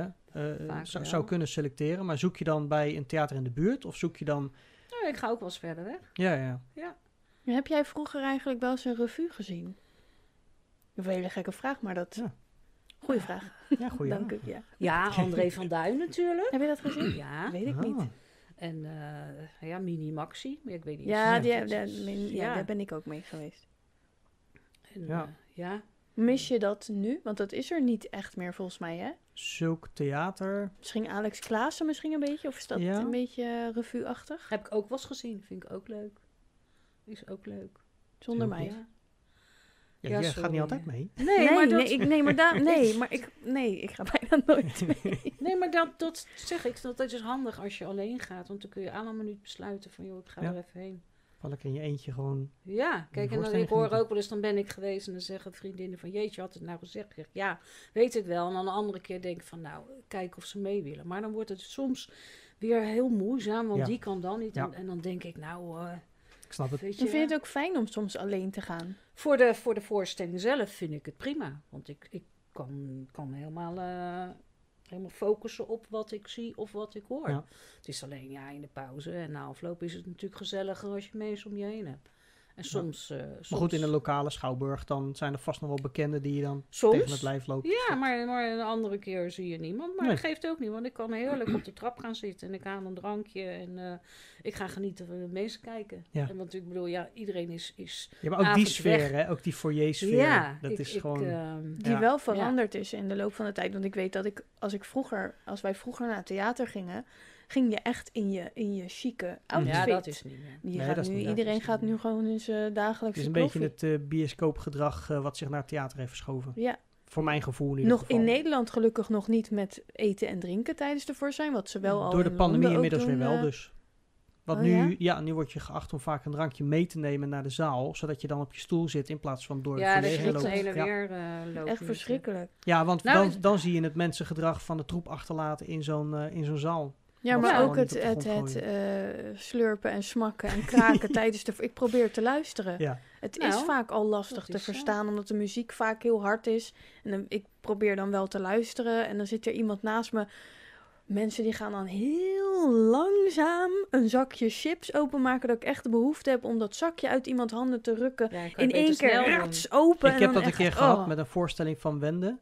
zou, zou kunnen selecteren. Maar zoek je dan bij een theater in de buurt of zoek je dan, Nou, ik ga ook wel eens verder weg. ja, ja, Heb jij vroeger eigenlijk wel eens een revue gezien? Een hele gekke vraag, maar dat... Ja. Goeie vraag. ja, goeie. Dank u. Ja. Ja, André van Duin natuurlijk. Heb je dat gezien? Ja, Weet ik Ah. niet. en eh, ja, Mini Maxi. Maar ik weet niet. Ja, die, daar- ja, daar ben ik ook mee geweest. En, Ja. eh, ja. Mis je dat nu? Want dat is er niet echt meer volgens mij, hè? Zulk theater, Misschien Alex Klaassen misschien een beetje? Of is dat Ja. een beetje eh, revue-achtig? Heb ik ook wel eens gezien. Vind ik ook leuk. Is ook leuk. Zonder Heel mij. Ja. Ja, Ja, jij gaat niet altijd mee. Nee, Nee, maar, dat, nee, ik, nee, maar nee, maar ik, nee, ik ga bijna nooit mee. nee, maar dat, dat zeg ik. Dat is handig als je alleen gaat. Want dan kun je aan een minuut besluiten van... joh, ik ga Ja. er even heen. Val ik in je eentje gewoon, Ja, kijk, en dan, ik hoor ook wel eens, dan ben ik geweest en dan zeggen vriendinnen van, jeetje, had het nou gezegd? Ik zeg, ja, weet ik wel. En dan een andere keer denk ik van, nou, kijk of ze mee willen. Maar dan wordt het soms weer heel moeizaam, want Ja. die kan dan niet. Ja. En, en dan denk ik, nou, eh, ik snap het. weet je, Dan vind je het ook fijn om soms alleen te gaan. voor, de, voor de voorstelling zelf vind ik het prima. Want ik, ik kan, kan helemaal, eh, helemaal focussen op wat ik zie of wat ik hoor. Ja. Het is alleen, ja, in de pauze en na afloop is het natuurlijk gezelliger als je mensen om je heen hebt. En soms... eh, Maar goed, in een lokale schouwburg, dan zijn er vast nog wel bekenden die je dan Soms. tegen het lijf lopen. Ja, maar, maar een andere keer zie je niemand. Maar Nee. dat geeft ook niet, want ik kan heerlijk op de trap gaan zitten en ik haal een drankje en eh, ik ga genieten van de mensen kijken. Ja. En want ik bedoel, ja, iedereen is. is Ja, maar ook die sfeer, weg. hè? ook die foyer-sfeer, ja, dat ik, is ik, gewoon... ehm, Die Ja. wel veranderd is in de loop van de tijd. Want ik weet dat ik, als ik vroeger, als wij vroeger naar het theater gingen, ging je echt in je, in je chique outfit. ja, dat is niet meer. Die Nee, gaat dat is nu, niet- iedereen gaat niet nu gewoon in zijn het dagelijkse is een beetje het eh, bioscoopgedrag eh, wat zich naar het theater heeft verschoven. Ja, Voor mijn gevoel ieder nog geval. in Nederland gelukkig nog niet met eten en drinken tijdens de voorstelling. Wat ze wel al Door de in pandemie inmiddels weer wel eh. dus. Want Oh, nu, ja? ja? nu word je geacht om vaak een drankje mee te nemen naar de zaal, zodat je dan op je stoel zit in plaats van door Ja, de je heen Ja. weer eh, loopt. Echt nu. verschrikkelijk. Ja, want Nou, dan, het- dan zie je het mensengedrag van de troep achterlaten in zo'n eh, in zo'n zaal. Ja, maar ook het, het, het eh, slurpen en smakken en kraken tijdens de... Ik probeer te luisteren. Ja. Het Nou, is vaak al lastig te zo. verstaan, omdat de muziek vaak heel hard is. En dan, ik probeer dan wel te luisteren en dan zit er iemand naast me. Mensen die gaan dan heel langzaam een zakje chips openmaken. Dat ik echt de behoefte heb om dat zakje uit iemands handen te rukken. Ja, In één keer rats open. Ik en heb dan dat een keer gehad oh. met een voorstelling van Wende, eh,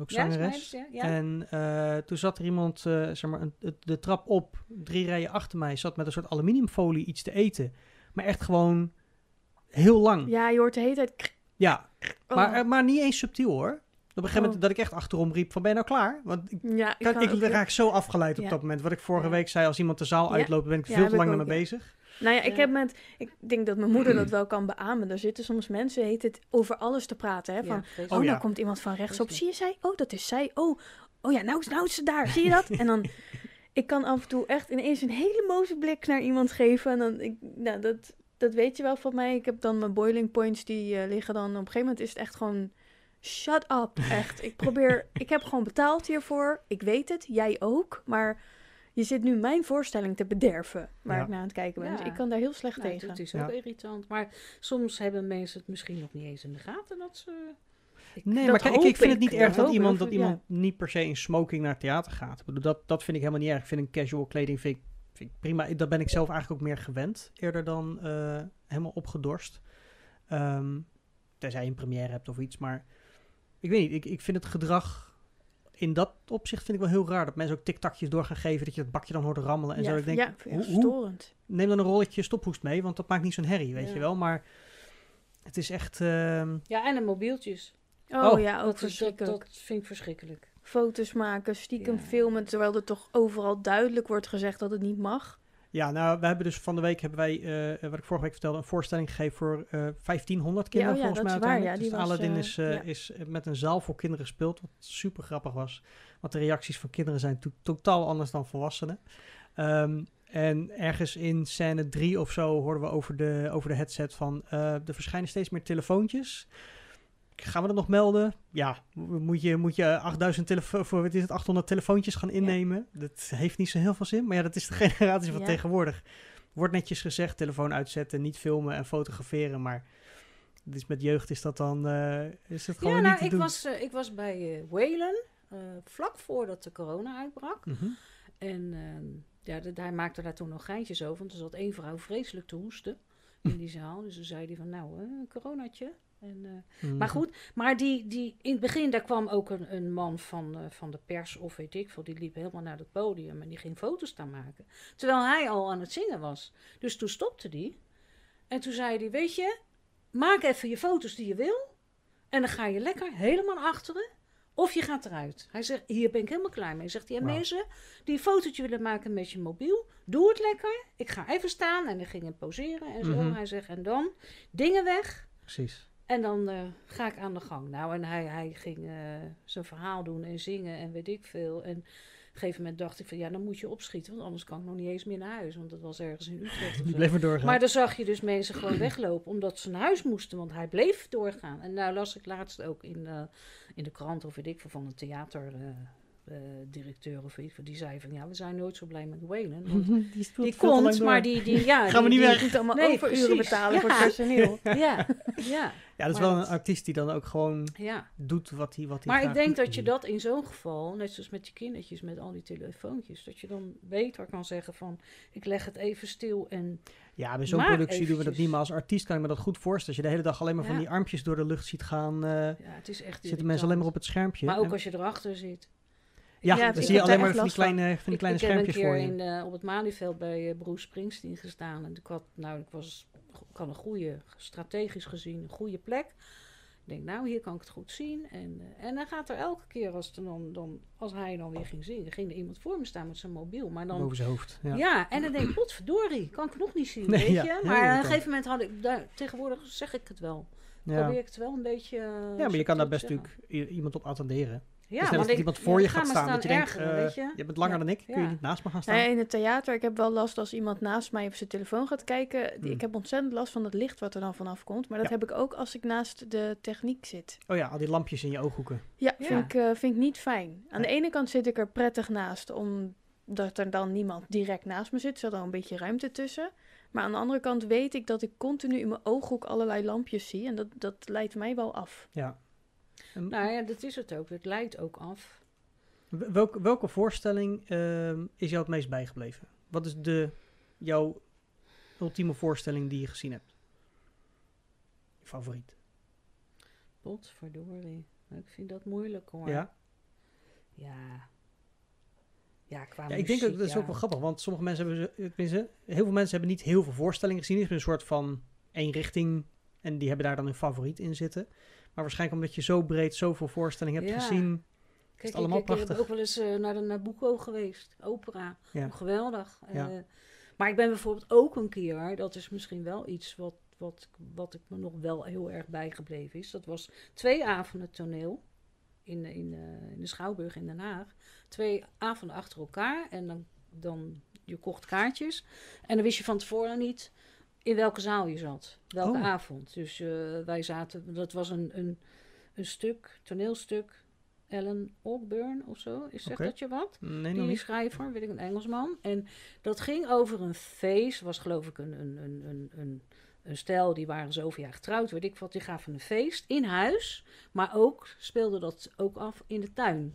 ook Ja, zangeres. ja, ja. En eh, toen zat er iemand, eh, zeg maar, een, de trap op, drie rijen achter mij, zat met een soort aluminiumfolie iets te eten. Maar echt gewoon heel lang. Ja, Ja, je hoort de hele tijd... krk, oh. maar, eh, maar niet eens subtiel hoor. Op een gegeven Oh. moment dat ik echt achterom riep van ben je nou klaar? Want ik, ja, ik, kan, raak zo afgeleid op Ja. dat moment. Wat ik vorige Ja. week zei, als iemand de zaal Ja. uitloopt, ben ik Ja, veel te lang ik mee ja. bezig. Nou ja, ik heb met... Ik denk dat mijn moeder dat wel kan beamen. Er zitten soms mensen, heet het, over alles te praten. Hè? Van. Oh, Oh, ja. nou komt iemand van rechtsop. Zie je zij? Oh, dat is zij. Oh, oh ja, nou, is- nou is ze daar. Zie je dat? En dan, ik kan af en toe echt ineens een hele boze blik naar iemand geven. En dan, ik, nou, dat, dat weet je wel van mij. Ik heb dan mijn boiling points, die eh, liggen dan... Op een gegeven moment is het echt gewoon... Shut up, echt. Ik probeer... ik heb gewoon betaald hiervoor. Ik weet het, jij ook. Maar je zit nu mijn voorstelling te bederven... waar Ja. ik naar aan het kijken ben. Ja. Dus ik kan daar heel slecht Nou, tegen. het is Ja. ook irritant. Maar soms hebben mensen het misschien nog niet eens in de gaten dat ze... Ik- Nee, maar kijk, ik, ik vind het niet erg Dat ik. iemand, Dat iemand niet per se in smoking naar het theater gaat. Ik bedoel, dat, dat vind ik helemaal niet erg. Ik vind een casual kleding vind ik, vind ik prima. Dat ben ik zelf eigenlijk ook meer gewend. Eerder dan eh, helemaal opgedorst. Ehm tenzij je een première hebt of iets. Maar ik weet niet, ik, ik vind het gedrag... In dat opzicht vind ik wel heel raar. Dat mensen ook tiktakjes door gaan geven. Dat je dat bakje dan hoort rammelen en ja, zo. Ik denk, ja, hoe- hoe- verstorend. neem dan een rolletje stophoest mee. Want dat maakt niet zo'n herrie, weet Ja. je wel. Maar het is echt... ehm, Ja, en de mobieltjes. Oh, Oh, ja, ook dat, is- dat, verschrikkelijk. dat vind ik verschrikkelijk. foto's maken, stiekem Ja. filmen, terwijl er toch overal duidelijk wordt gezegd dat het niet mag. Ja, nou, we hebben dus van de week hebben wij, eh, wat ik vorige week vertelde, een voorstelling gegeven voor eh 1500 kinderen Ja, oh ja, volgens mij is waar, ja, dus Aladdin is, eh, eh, ja. is eh, met een zaal voor kinderen gespeeld, wat super grappig was. Want de reacties van kinderen zijn to- totaal anders dan volwassenen. Ehm, en ergens in scène drie of zo hoorden we over de, over de headset van, eh, er verschijnen steeds meer telefoontjes. Gaan we dat nog melden? Ja, mo- moet je, moet je 8000 telefo voor wat is het, 800 telefoontjes gaan innemen? Dat heeft niet zo heel veel zin. Maar ja, dat is de generatie van Ja. tegenwoordig. Wordt netjes gezegd, telefoon uitzetten, niet filmen en fotograferen. Maar dus met jeugd is dat dan eh, is dat gewoon Ja, niet nou, te ik doen. was, eh, ik was bij eh Whalen, vlak voordat de corona uitbrak. Mhm. En ehm, ja, dat- hij maakte daar toen nog geintjes over. Want er zat één vrouw vreselijk te hoesten in die zaal. Dus toen zei hij van, nou, een coronatje. En, eh, Mhm. Maar goed, maar die, die, in het begin daar kwam ook een, een man van, eh, van de pers of weet ik veel. Die liep helemaal naar het podium en die ging foto's staan maken. Terwijl hij al aan het zingen was. Dus toen stopte die. En toen zei hij, weet je, maak even je foto's die je wil. En dan ga je lekker helemaal achteren. Of je gaat eruit. Hij zegt, hier ben ik helemaal klaar mee. Hij zegt, ja mensen die een fotootje willen maken met je mobiel, doe het lekker. Ik ga even staan en dan ging hij poseren en zo. Mhm. Hij zegt, en dan dingen weg. Precies. En dan eh, ga ik aan de gang. Nou, en hij, hij ging eh, zijn verhaal doen en zingen en weet ik veel. En op een gegeven moment dacht ik van, ja, dan moet je opschieten. Want anders kan ik nog niet eens meer naar huis. Want dat was ergens in Utrecht Die bleef maar doorgaan. Maar dan zag je dus mensen gewoon weglopen omdat ze naar huis moesten. Want hij bleef doorgaan. En nou las ik laatst ook in, eh, in de krant of weet ik veel van een theaterdirecteur of weet ik veel. Die zei van, ja, we zijn nooit zo blij met Wayne. Want die speelt die komt, maar die, die ja. Gaan we die, niet die- weg. Je moet allemaal Nee, overuren precies. betalen voor Ja. het personeel. Ja, ja, Ja, dat is Maar wel dat- een artiest die dan ook gewoon ja. doet wat hij wat hij Maar ik denk dat je dat in zo'n geval, net zoals met die kindertjes met al die telefoontjes, dat je dan beter kan zeggen van ik leg het even stil en Ja, bij zo'n productie doen we dat niet. Maar als artiest kan ik me dat goed voorstellen. Als je de hele dag alleen maar van die armpjes door de lucht ziet gaan, eh, ja, het is echt zitten mensen alleen maar op het schermpje. Maar ook En- als je erachter zit. Ja, Ja, dan zie je alleen maar van die van. kleine, van die Ik, kleine ik heb een schermpjes keer voor je. in, eh, op het Malieveld bij eh Bruce Springsteen gestaan en ik had, nou, ik was, ik had een goede, strategisch gezien, een goede plek. Ik denk, nou, hier kan ik het goed zien. En, eh, en dan gaat er elke keer, als, dan, dan, als hij dan weer ging zingen, ging er iemand voor me staan met zijn mobiel. Maar dan Boven zijn hoofd. Ja. Ja. en dan denk ik, potverdorie, kan ik nog niet zien, Nee, weet ja, je. Maar aan een gegeven moment had ik, daar, tegenwoordig zeg ik het wel. Probeer ik het wel een beetje... ja, maar je kan daar best natuurlijk iemand op attenderen. Ja, dus net als dat iemand voor je gaat staan. Dat je denkt, ergeren, eh, weet je. je bent langer Ja. dan ik. Kun je niet naast me gaan staan? Nee, in het theater, ik heb wel last als iemand naast mij op zijn telefoon gaat kijken. Die, Hmm. Ik heb ontzettend last van het licht wat er dan vanaf komt. Maar dat Ja. heb ik ook als ik naast de techniek zit. Oh ja, al die lampjes in je ooghoeken. Ja, Ja. Vind, ik, eh, vind ik niet fijn. Aan de ene kant zit ik er prettig naast, omdat er dan niemand direct naast me zit. Er zit al een beetje ruimte tussen. Maar aan de andere kant weet ik dat ik continu in mijn ooghoek allerlei lampjes zie. En dat, dat leidt mij wel af. Ja. En Nou ja, dat is het ook. Het leidt ook af. welke, welke voorstelling ehm, is jou het meest bijgebleven? Wat is de, jouw ultieme voorstelling die je gezien hebt? Je favoriet? Potverdorie. Nou, Ik vind dat moeilijk hoor. Ja? Ja. Ja, qua Ja, ik denk muziek, dat is ja. ook wel grappig, want sommige mensen hebben, ze- tenminste, heel veel mensen hebben niet heel veel voorstellingen gezien. Het is een soort van één richting en die hebben daar dan hun favoriet in zitten. Maar waarschijnlijk omdat je zo breed zoveel voorstellingen hebt Ja. gezien. Kijk, het allemaal ik, ik, ik prachtig. ben ook wel eens eh, naar de Nabucco geweest. Opera. Ja. Geweldig. Ja. Eh, maar ik ben bijvoorbeeld ook een keer, dat is misschien wel iets wat, wat, wat ik me nog wel heel erg bijgebleven is. Dat was twee avonden toneel in, in, eh, in de Schouwburg in Den Haag. Twee avonden achter elkaar en dan, dan je kocht kaartjes. En dan wist je van tevoren niet in welke zaal je zat. Welke Oh. avond. Dus eh, wij zaten, dat was een, een, een stuk, toneelstuk. Ellen Ogburn of zo. Is zegt dat je wat? Nee, die niet. schrijver, weet ik, een Engelsman. En dat ging over een feest. Was geloof ik een, een, een, een, een, een stel, die waren zoveel jaar getrouwd, weet ik wat. Die gaven een feest in huis. Maar ook speelde dat ook af in de tuin.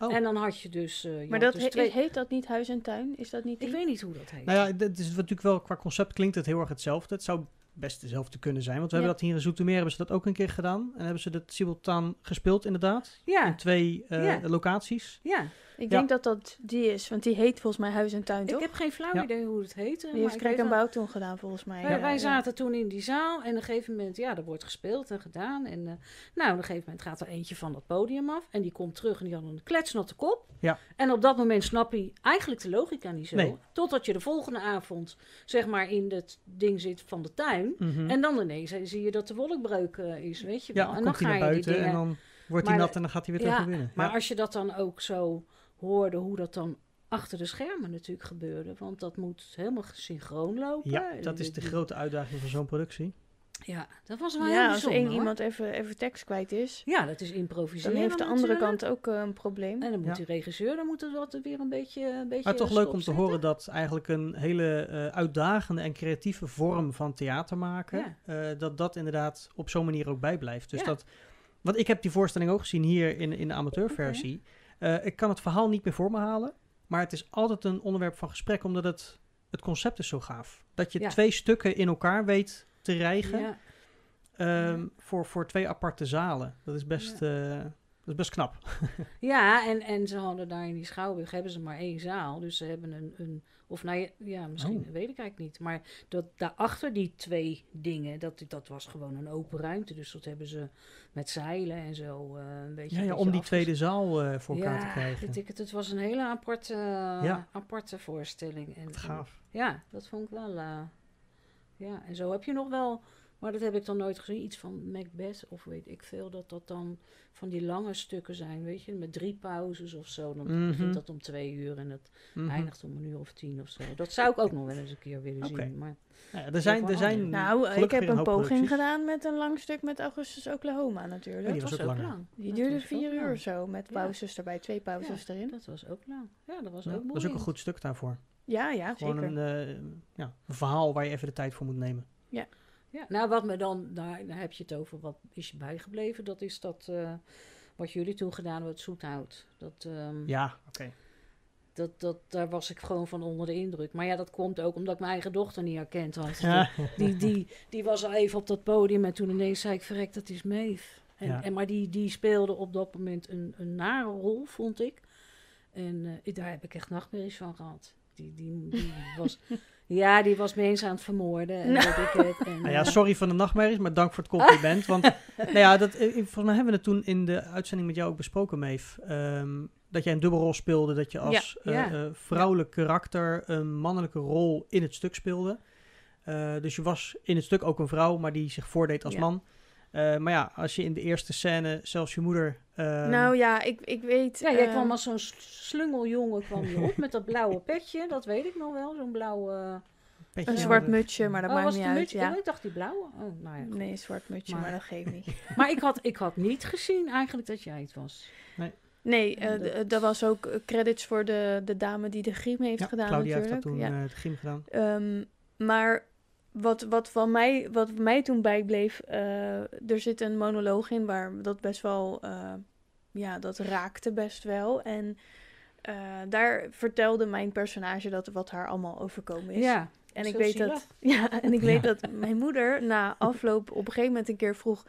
Oh. En dan had je dus... eh, je Maar dat dus he- twee... heet dat niet huis en tuin? Is dat niet Ik die? weet niet hoe dat heet. Nou ja, dat is natuurlijk wel, qua concept klinkt het heel erg hetzelfde. Het zou best hetzelfde kunnen zijn. Want we Ja. hebben dat hier in Zoetermeer, hebben ze dat ook een keer gedaan. En hebben ze dat simultaan gespeeld inderdaad. ja, In twee eh, Ja. locaties. ja. Ik Ja. denk dat dat die is, want die heet volgens mij huis en tuin, Ik toch? heb geen flauw Ja. idee hoe het heette. Die maar heeft ik Krek en Bouw toen gedaan, volgens mij. Wij, Ja, wij ja. zaten toen in die zaal en op een gegeven moment, ja, er wordt gespeeld en gedaan. En eh, nou, op een gegeven moment gaat er eentje van dat podium af en die komt terug en die had een kletsnatte kop. Ja. En op dat moment snap je eigenlijk de logica niet zo. Nee. Totdat je de volgende avond, zeg maar, in het ding zit van de tuin. Mhm. En dan ineens eh, zie je dat de wolkbreuk eh, is, weet je ja, wel. dan en dan ga naar je die buiten dingen... en dan wordt hij nat en dan gaat hij weer terug Ja, naar binnen. Maar Ja. als je dat dan ook zo hoorde, hoe dat dan achter de schermen natuurlijk gebeurde. Want dat moet helemaal synchroon lopen. ja, dat is de grote uitdaging van zo'n productie. Ja, dat was wel heel Ja, als bijzonder, één iemand even, even tekst kwijt is, Ja, dat is improviseren. dan heeft de andere natuurlijk. kant ook eh, een probleem. En dan moet Ja. die regisseur, dan moet het wat weer een beetje, een beetje Maar toch leuk om te horen dat eigenlijk een hele eh, uitdagende en creatieve vorm van theater maken, eh, dat dat inderdaad op zo'n manier ook bijblijft. Dus Ja. dat, want ik heb die voorstelling ook gezien hier in, in de amateurversie. Eh, ik kan het verhaal niet meer voor me halen, maar het is altijd een onderwerp van gesprek, omdat het, het concept is zo gaaf. Dat je Ja. twee stukken in elkaar weet te rijgen Ja, ehm, voor, voor twee aparte zalen. Dat is best, eh, dat is best knap. ja en, en ze hadden daar in die Schouwburg hebben ze maar één zaal. Dus ze hebben een, een of nou ja, ja misschien Oh. weet ik eigenlijk niet. Maar dat daarachter die twee dingen, dat, dat was gewoon een open ruimte. Dus dat hebben ze met zeilen en zo eh, een beetje. Ja, een ja, beetje om die tweede zaal eh, voor elkaar te krijgen. ik het, het was een hele aparte, Ja. aparte voorstelling. En- gaaf. Ja, dat vond ik wel. eh, ja, en zo heb je nog wel, maar dat heb ik dan nooit gezien, iets van Macbeth of weet ik veel, dat dat dan van die lange stukken zijn, weet je, met drie pauzes of zo. Dan Mhm. begint dat om twee uur en het Mhm. eindigt om een uur of tien of zo. Dat zou ik ook nog wel eens een keer willen zien. Maar Ja, er zijn, er zijn Nou, ik heb een poging producties. gedaan met een lang stuk met Augustus Oklahoma natuurlijk. Ja, die dat was was ook lang. Die Dat duurde vier uur of zo, met Ja. pauzes erbij, twee pauzes erin. Dat was ook lang. Ja, dat was Ja, ook dat is ook een goed stuk daarvoor. Ja, ja, Gewoon zeker. een, eh, ja, een verhaal waar je even de tijd voor moet nemen. Ja, nou wat me dan, daar, daar heb je het over, wat is je bijgebleven? Dat is dat, eh, wat jullie toen gedaan hebben, het zoethout. Dat, ehm, Ja, oké. dat, dat, daar was ik gewoon van onder de indruk. Maar ja, dat komt ook omdat ik mijn eigen dochter niet herkend had. Ja. Die, die, die was al even op dat podium en toen ineens zei ik, verrek, dat is Meef. En, Ja. en, maar die, die speelde op dat moment een, een nare rol, vond ik. En eh, daar heb ik echt nachtmerries van gehad. Die, die, die was, ja, die was me eens aan het vermoorden. En Nou. dat ik het, en, Nou ja, eh, sorry van de nachtmerries, maar dank voor het compliment. Want nou ja, dat, eh, volgens mij hebben we het toen in de uitzending met jou ook besproken, Meef. Ehm, dat jij een dubbelrol speelde, dat je als Ja, eh, ja. eh, vrouwelijk karakter een mannelijke rol in het stuk speelde. Eh, dus je was in het stuk ook een vrouw, maar die zich voordeed als Ja. man. Eh, maar ja, als je in de eerste scène zelfs je moeder... ehm, nou ja, ik, ik weet... Ja, jij eh, kwam als zo'n slungeljongen kwam je op met dat blauwe petje. Dat weet ik nog wel, zo'n blauwe... petje Een zwart de- mutsje, maar dat oh, maakt was niet uit. mutsje? Ja. Oh, ik dacht die blauwe. Oh, nou ja. goed. Nee, een zwart mutsje, Maar- maar, dat geeft niet. Maar ik had, ik had niet gezien eigenlijk dat jij het was. Nee, En eh, dat- was ook eh, credits voor de, de dame die de griem heeft Ja, gedaan Claudia heeft dat natuurlijk. toen ja. eh, het gym gedaan. Ehm, maar wat, wat, van mij, wat mij toen bijbleef, eh, er zit een monoloog in waar dat best wel, eh, ja, dat raakte best wel. En eh, daar vertelde mijn personage dat wat haar allemaal overkomen is. Ja. en ik weet zielig. dat, ja, en ik weet Ja. dat mijn moeder na afloop op een gegeven moment een keer vroeg,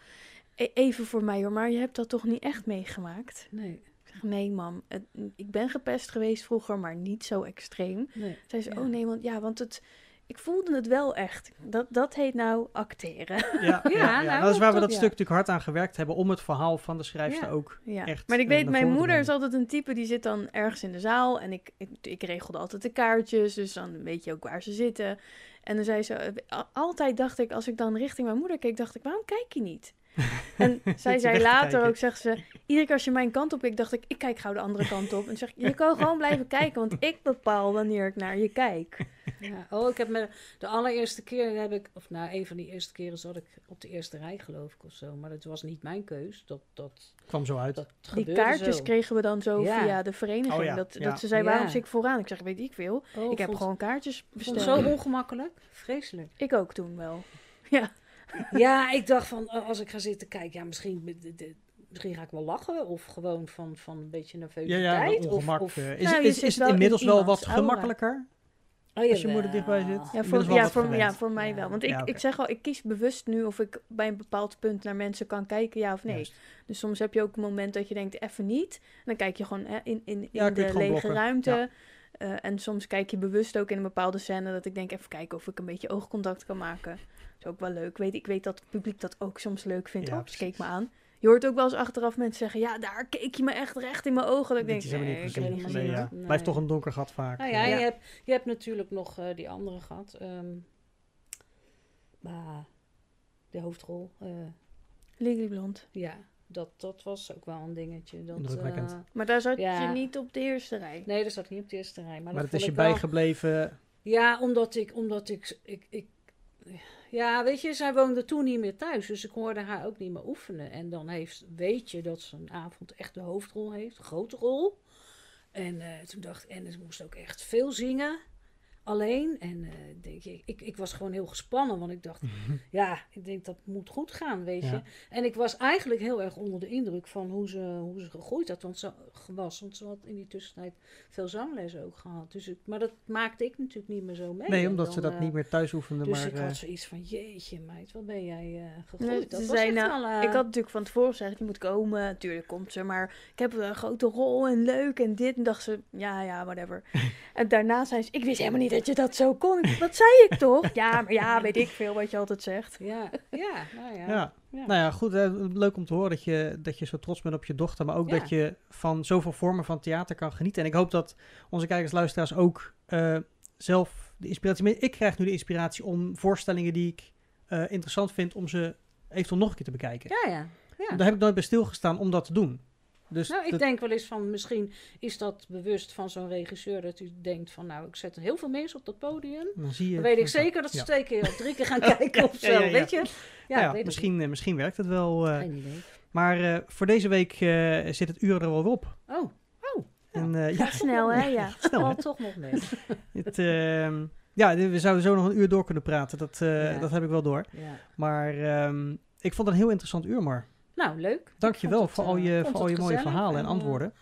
"E- even voor mij hoor, maar je hebt dat toch niet echt meegemaakt? Nee, Ik zeg, nee mam, het- ik ben gepest geweest vroeger, maar niet zo extreem. nee. Zei ze, Ja. oh nee, want ja, want het, ik voelde het wel echt. Dat, dat heet nou acteren. Ja, ja, ja, nou, dat is waar we dat- stuk natuurlijk hard aan gewerkt hebben om het verhaal van de schrijfster ook Ja. echt maar ik eh, weet, mijn moeder is altijd een type die zit dan ergens in de zaal. En ik, ik, ik regelde altijd de kaartjes, dus dan weet je ook waar ze zitten. En dan zei ze, eh, altijd dacht ik, als ik dan richting mijn moeder keek, dacht ik, waarom kijk je niet? En zij zei te later ook, zegt ze, iedere keer als je mijn kant op keek, dacht ik, ik kijk gauw de andere kant op. En zeg ik, je kan gewoon blijven kijken, want ik bepaal wanneer ik naar je kijk. Ja. Oh, ik heb me de allereerste keer heb ik, of nou, een van die eerste keren zat ik op de eerste rij, geloof ik, of zo. Maar dat was niet mijn keus. Dat, dat, kwam zo uit. dat Die kaartjes zo. kregen we dan zo Ja. via de vereniging. Oh ja, dat, ja. dat ze zei, Ja. waarom zit ik vooraan? Ik zeg, weet ik veel. Oh, ik heb vond- gewoon kaartjes besteld. zo ongemakkelijk. Vreselijk. Ik ook toen wel. Ja. Ja, ik dacht van, eh, als ik ga zitten kijken, ja, misschien, de- misschien ga ik wel lachen. Of gewoon van, van een beetje ja, nervositeit. ja, of, ongemak. of, eh, is Nou, is, het in inmiddels wel wat aura. gemakkelijker? Oh, als je moeder dichtbij zit? Ja, voor, ja, voor, ja, voor mij wel. Want ik, Ja, ik zeg al, ik kies bewust nu of ik bij een bepaald punt naar mensen kan kijken, ja of nee. Juist. Dus soms heb je ook een moment dat je denkt, even niet. En dan kijk je gewoon hè, in, in, in Ja, de lege blokken. ruimte. Eh, en soms kijk je bewust ook in een bepaalde scène dat ik denk, even kijken of ik een beetje oogcontact kan maken. Dat is ook wel leuk. Weet, ik weet dat het publiek dat ook soms leuk vindt. Ja, oh, ze keek me aan. Je hoort ook wel eens achteraf mensen zeggen, ja, daar keek je me echt recht in mijn ogen. Dat ik denk, helemaal nee, niet ik heb gezien. helemaal Nee, niet ja. gezien. Nee. Blijft toch een donker gat vaak. Nou ja, Ja. Je, hebt, je hebt natuurlijk nog eh, die andere ehm, maar de hoofdrol. eh, Legally Blond. ja, dat, dat was ook wel een dingetje. Dat, Indrukwekkend. eh, Maar daar zat Ja. je niet op de eerste rij. nee, dat zat niet op de eerste rij. Maar, maar dat dat is je bijgebleven. Ja, omdat ik, omdat ik, ik, ik ja, weet je, zij woonde toen niet meer thuis. Dus ik hoorde haar ook niet meer oefenen. En dan heeft, weet je dat ze een avond echt de hoofdrol heeft. Een grote rol. En eh, toen dacht ik, en ze moest ook echt veel zingen. Alleen. En eh, denk je, ik, ik was gewoon heel gespannen. Want ik dacht, ja, ik denk dat moet goed gaan, weet Ja. je. En ik was eigenlijk heel erg onder de indruk van hoe ze, hoe ze gegroeid had. Want ze was. Want ze had in die tussentijd veel zanglessen ook gehad. Dus ik, maar dat maakte ik natuurlijk niet meer zo mee. Nee, omdat dan, ze dat eh, niet meer thuis oefende. dus maar, ik eh, had zoiets van, jeetje meid, wat ben jij eh gegroeid. Nee, dat ze was zei, echt nou, wel, eh, Ik had natuurlijk van tevoren gezegd, je moet komen. Natuurlijk komt ze, maar ik heb een grote rol en leuk en dit. En dacht ze, ja, ja, whatever. en daarna zei ze, ik wist helemaal niet dat je dat zo kon. Dat zei ik toch? Ja, maar ja, weet ik veel wat je altijd zegt. Ja, ja, nou ja. ja. Ja. Nou ja, goed. eh, leuk om te horen dat je, dat je zo trots bent op je dochter. Maar ook Ja. dat je van zoveel vormen van theater kan genieten. En ik hoop dat onze kijkers, luisteraars ook eh, zelf de inspiratie... mee- Ik krijg nu de inspiratie om voorstellingen die ik eh, interessant vind... om ze eventueel nog een keer te bekijken. Ja, ja. ja. Daar heb ik nooit bij stilgestaan om dat te doen. Dus Nou, ik dat- denk wel eens van, misschien is dat bewust van zo'n regisseur, dat u denkt van, nou, ik zet heel veel mensen op dat podium. dan zie je... Dan weet ik zeker dat ze Ja. twee keer of drie keer gaan kijken of zo, ja, ja, ja. weet je? Ja, Ja, ja, weet misschien, eh, misschien werkt het wel. eh. Geen idee. maar eh, voor deze week eh, zit het uur er al op. Oh, oh. En, eh, ja, Gaat snel, hè? Ja. snel, hè? Toch nog mee. Het, ehm, ja, we zouden zo nog een uur door kunnen praten. Dat, eh, Ja. dat heb ik wel door. Ja. Maar ehm, ik vond het een heel interessant uur, maar Nou, leuk. dank je Ik wel vond voor het, al eh, je, voor al het je mooie verhalen en en, antwoorden.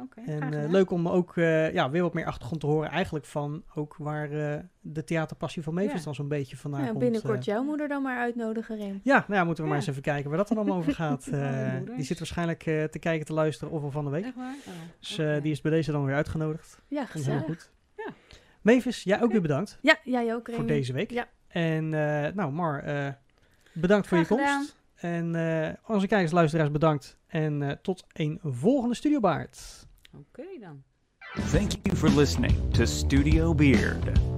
Oké, en eh, gedaan. leuk om ook eh, ja, weer wat meer achtergrond te horen. Eigenlijk van ook waar eh, de theaterpassie van Mavis Ja. dan zo'n beetje vandaan Ja, komt. binnenkort eh. jouw moeder dan maar uitnodigen, Rem. Ja, nou ja, moeten we maar Ja. eens even kijken waar dat dan allemaal over gaat. Eh, die zit waarschijnlijk eh, te kijken, te luisteren of al van de week. Echt waar? Oh, Dus eh, die is bij deze dan weer uitgenodigd. Ja, heel gezellig. goed. Ja. Mavis, jij ook weer bedankt Ja, jij ook, voor Remy. deze week. Ja. En eh, nou, Mar, eh, bedankt voor je Graag komst. En eh, onze kijkers, luisteraars, bedankt. En eh, tot een volgende Studio Baard. Oké dan. Thank you for listening to Studio Beard.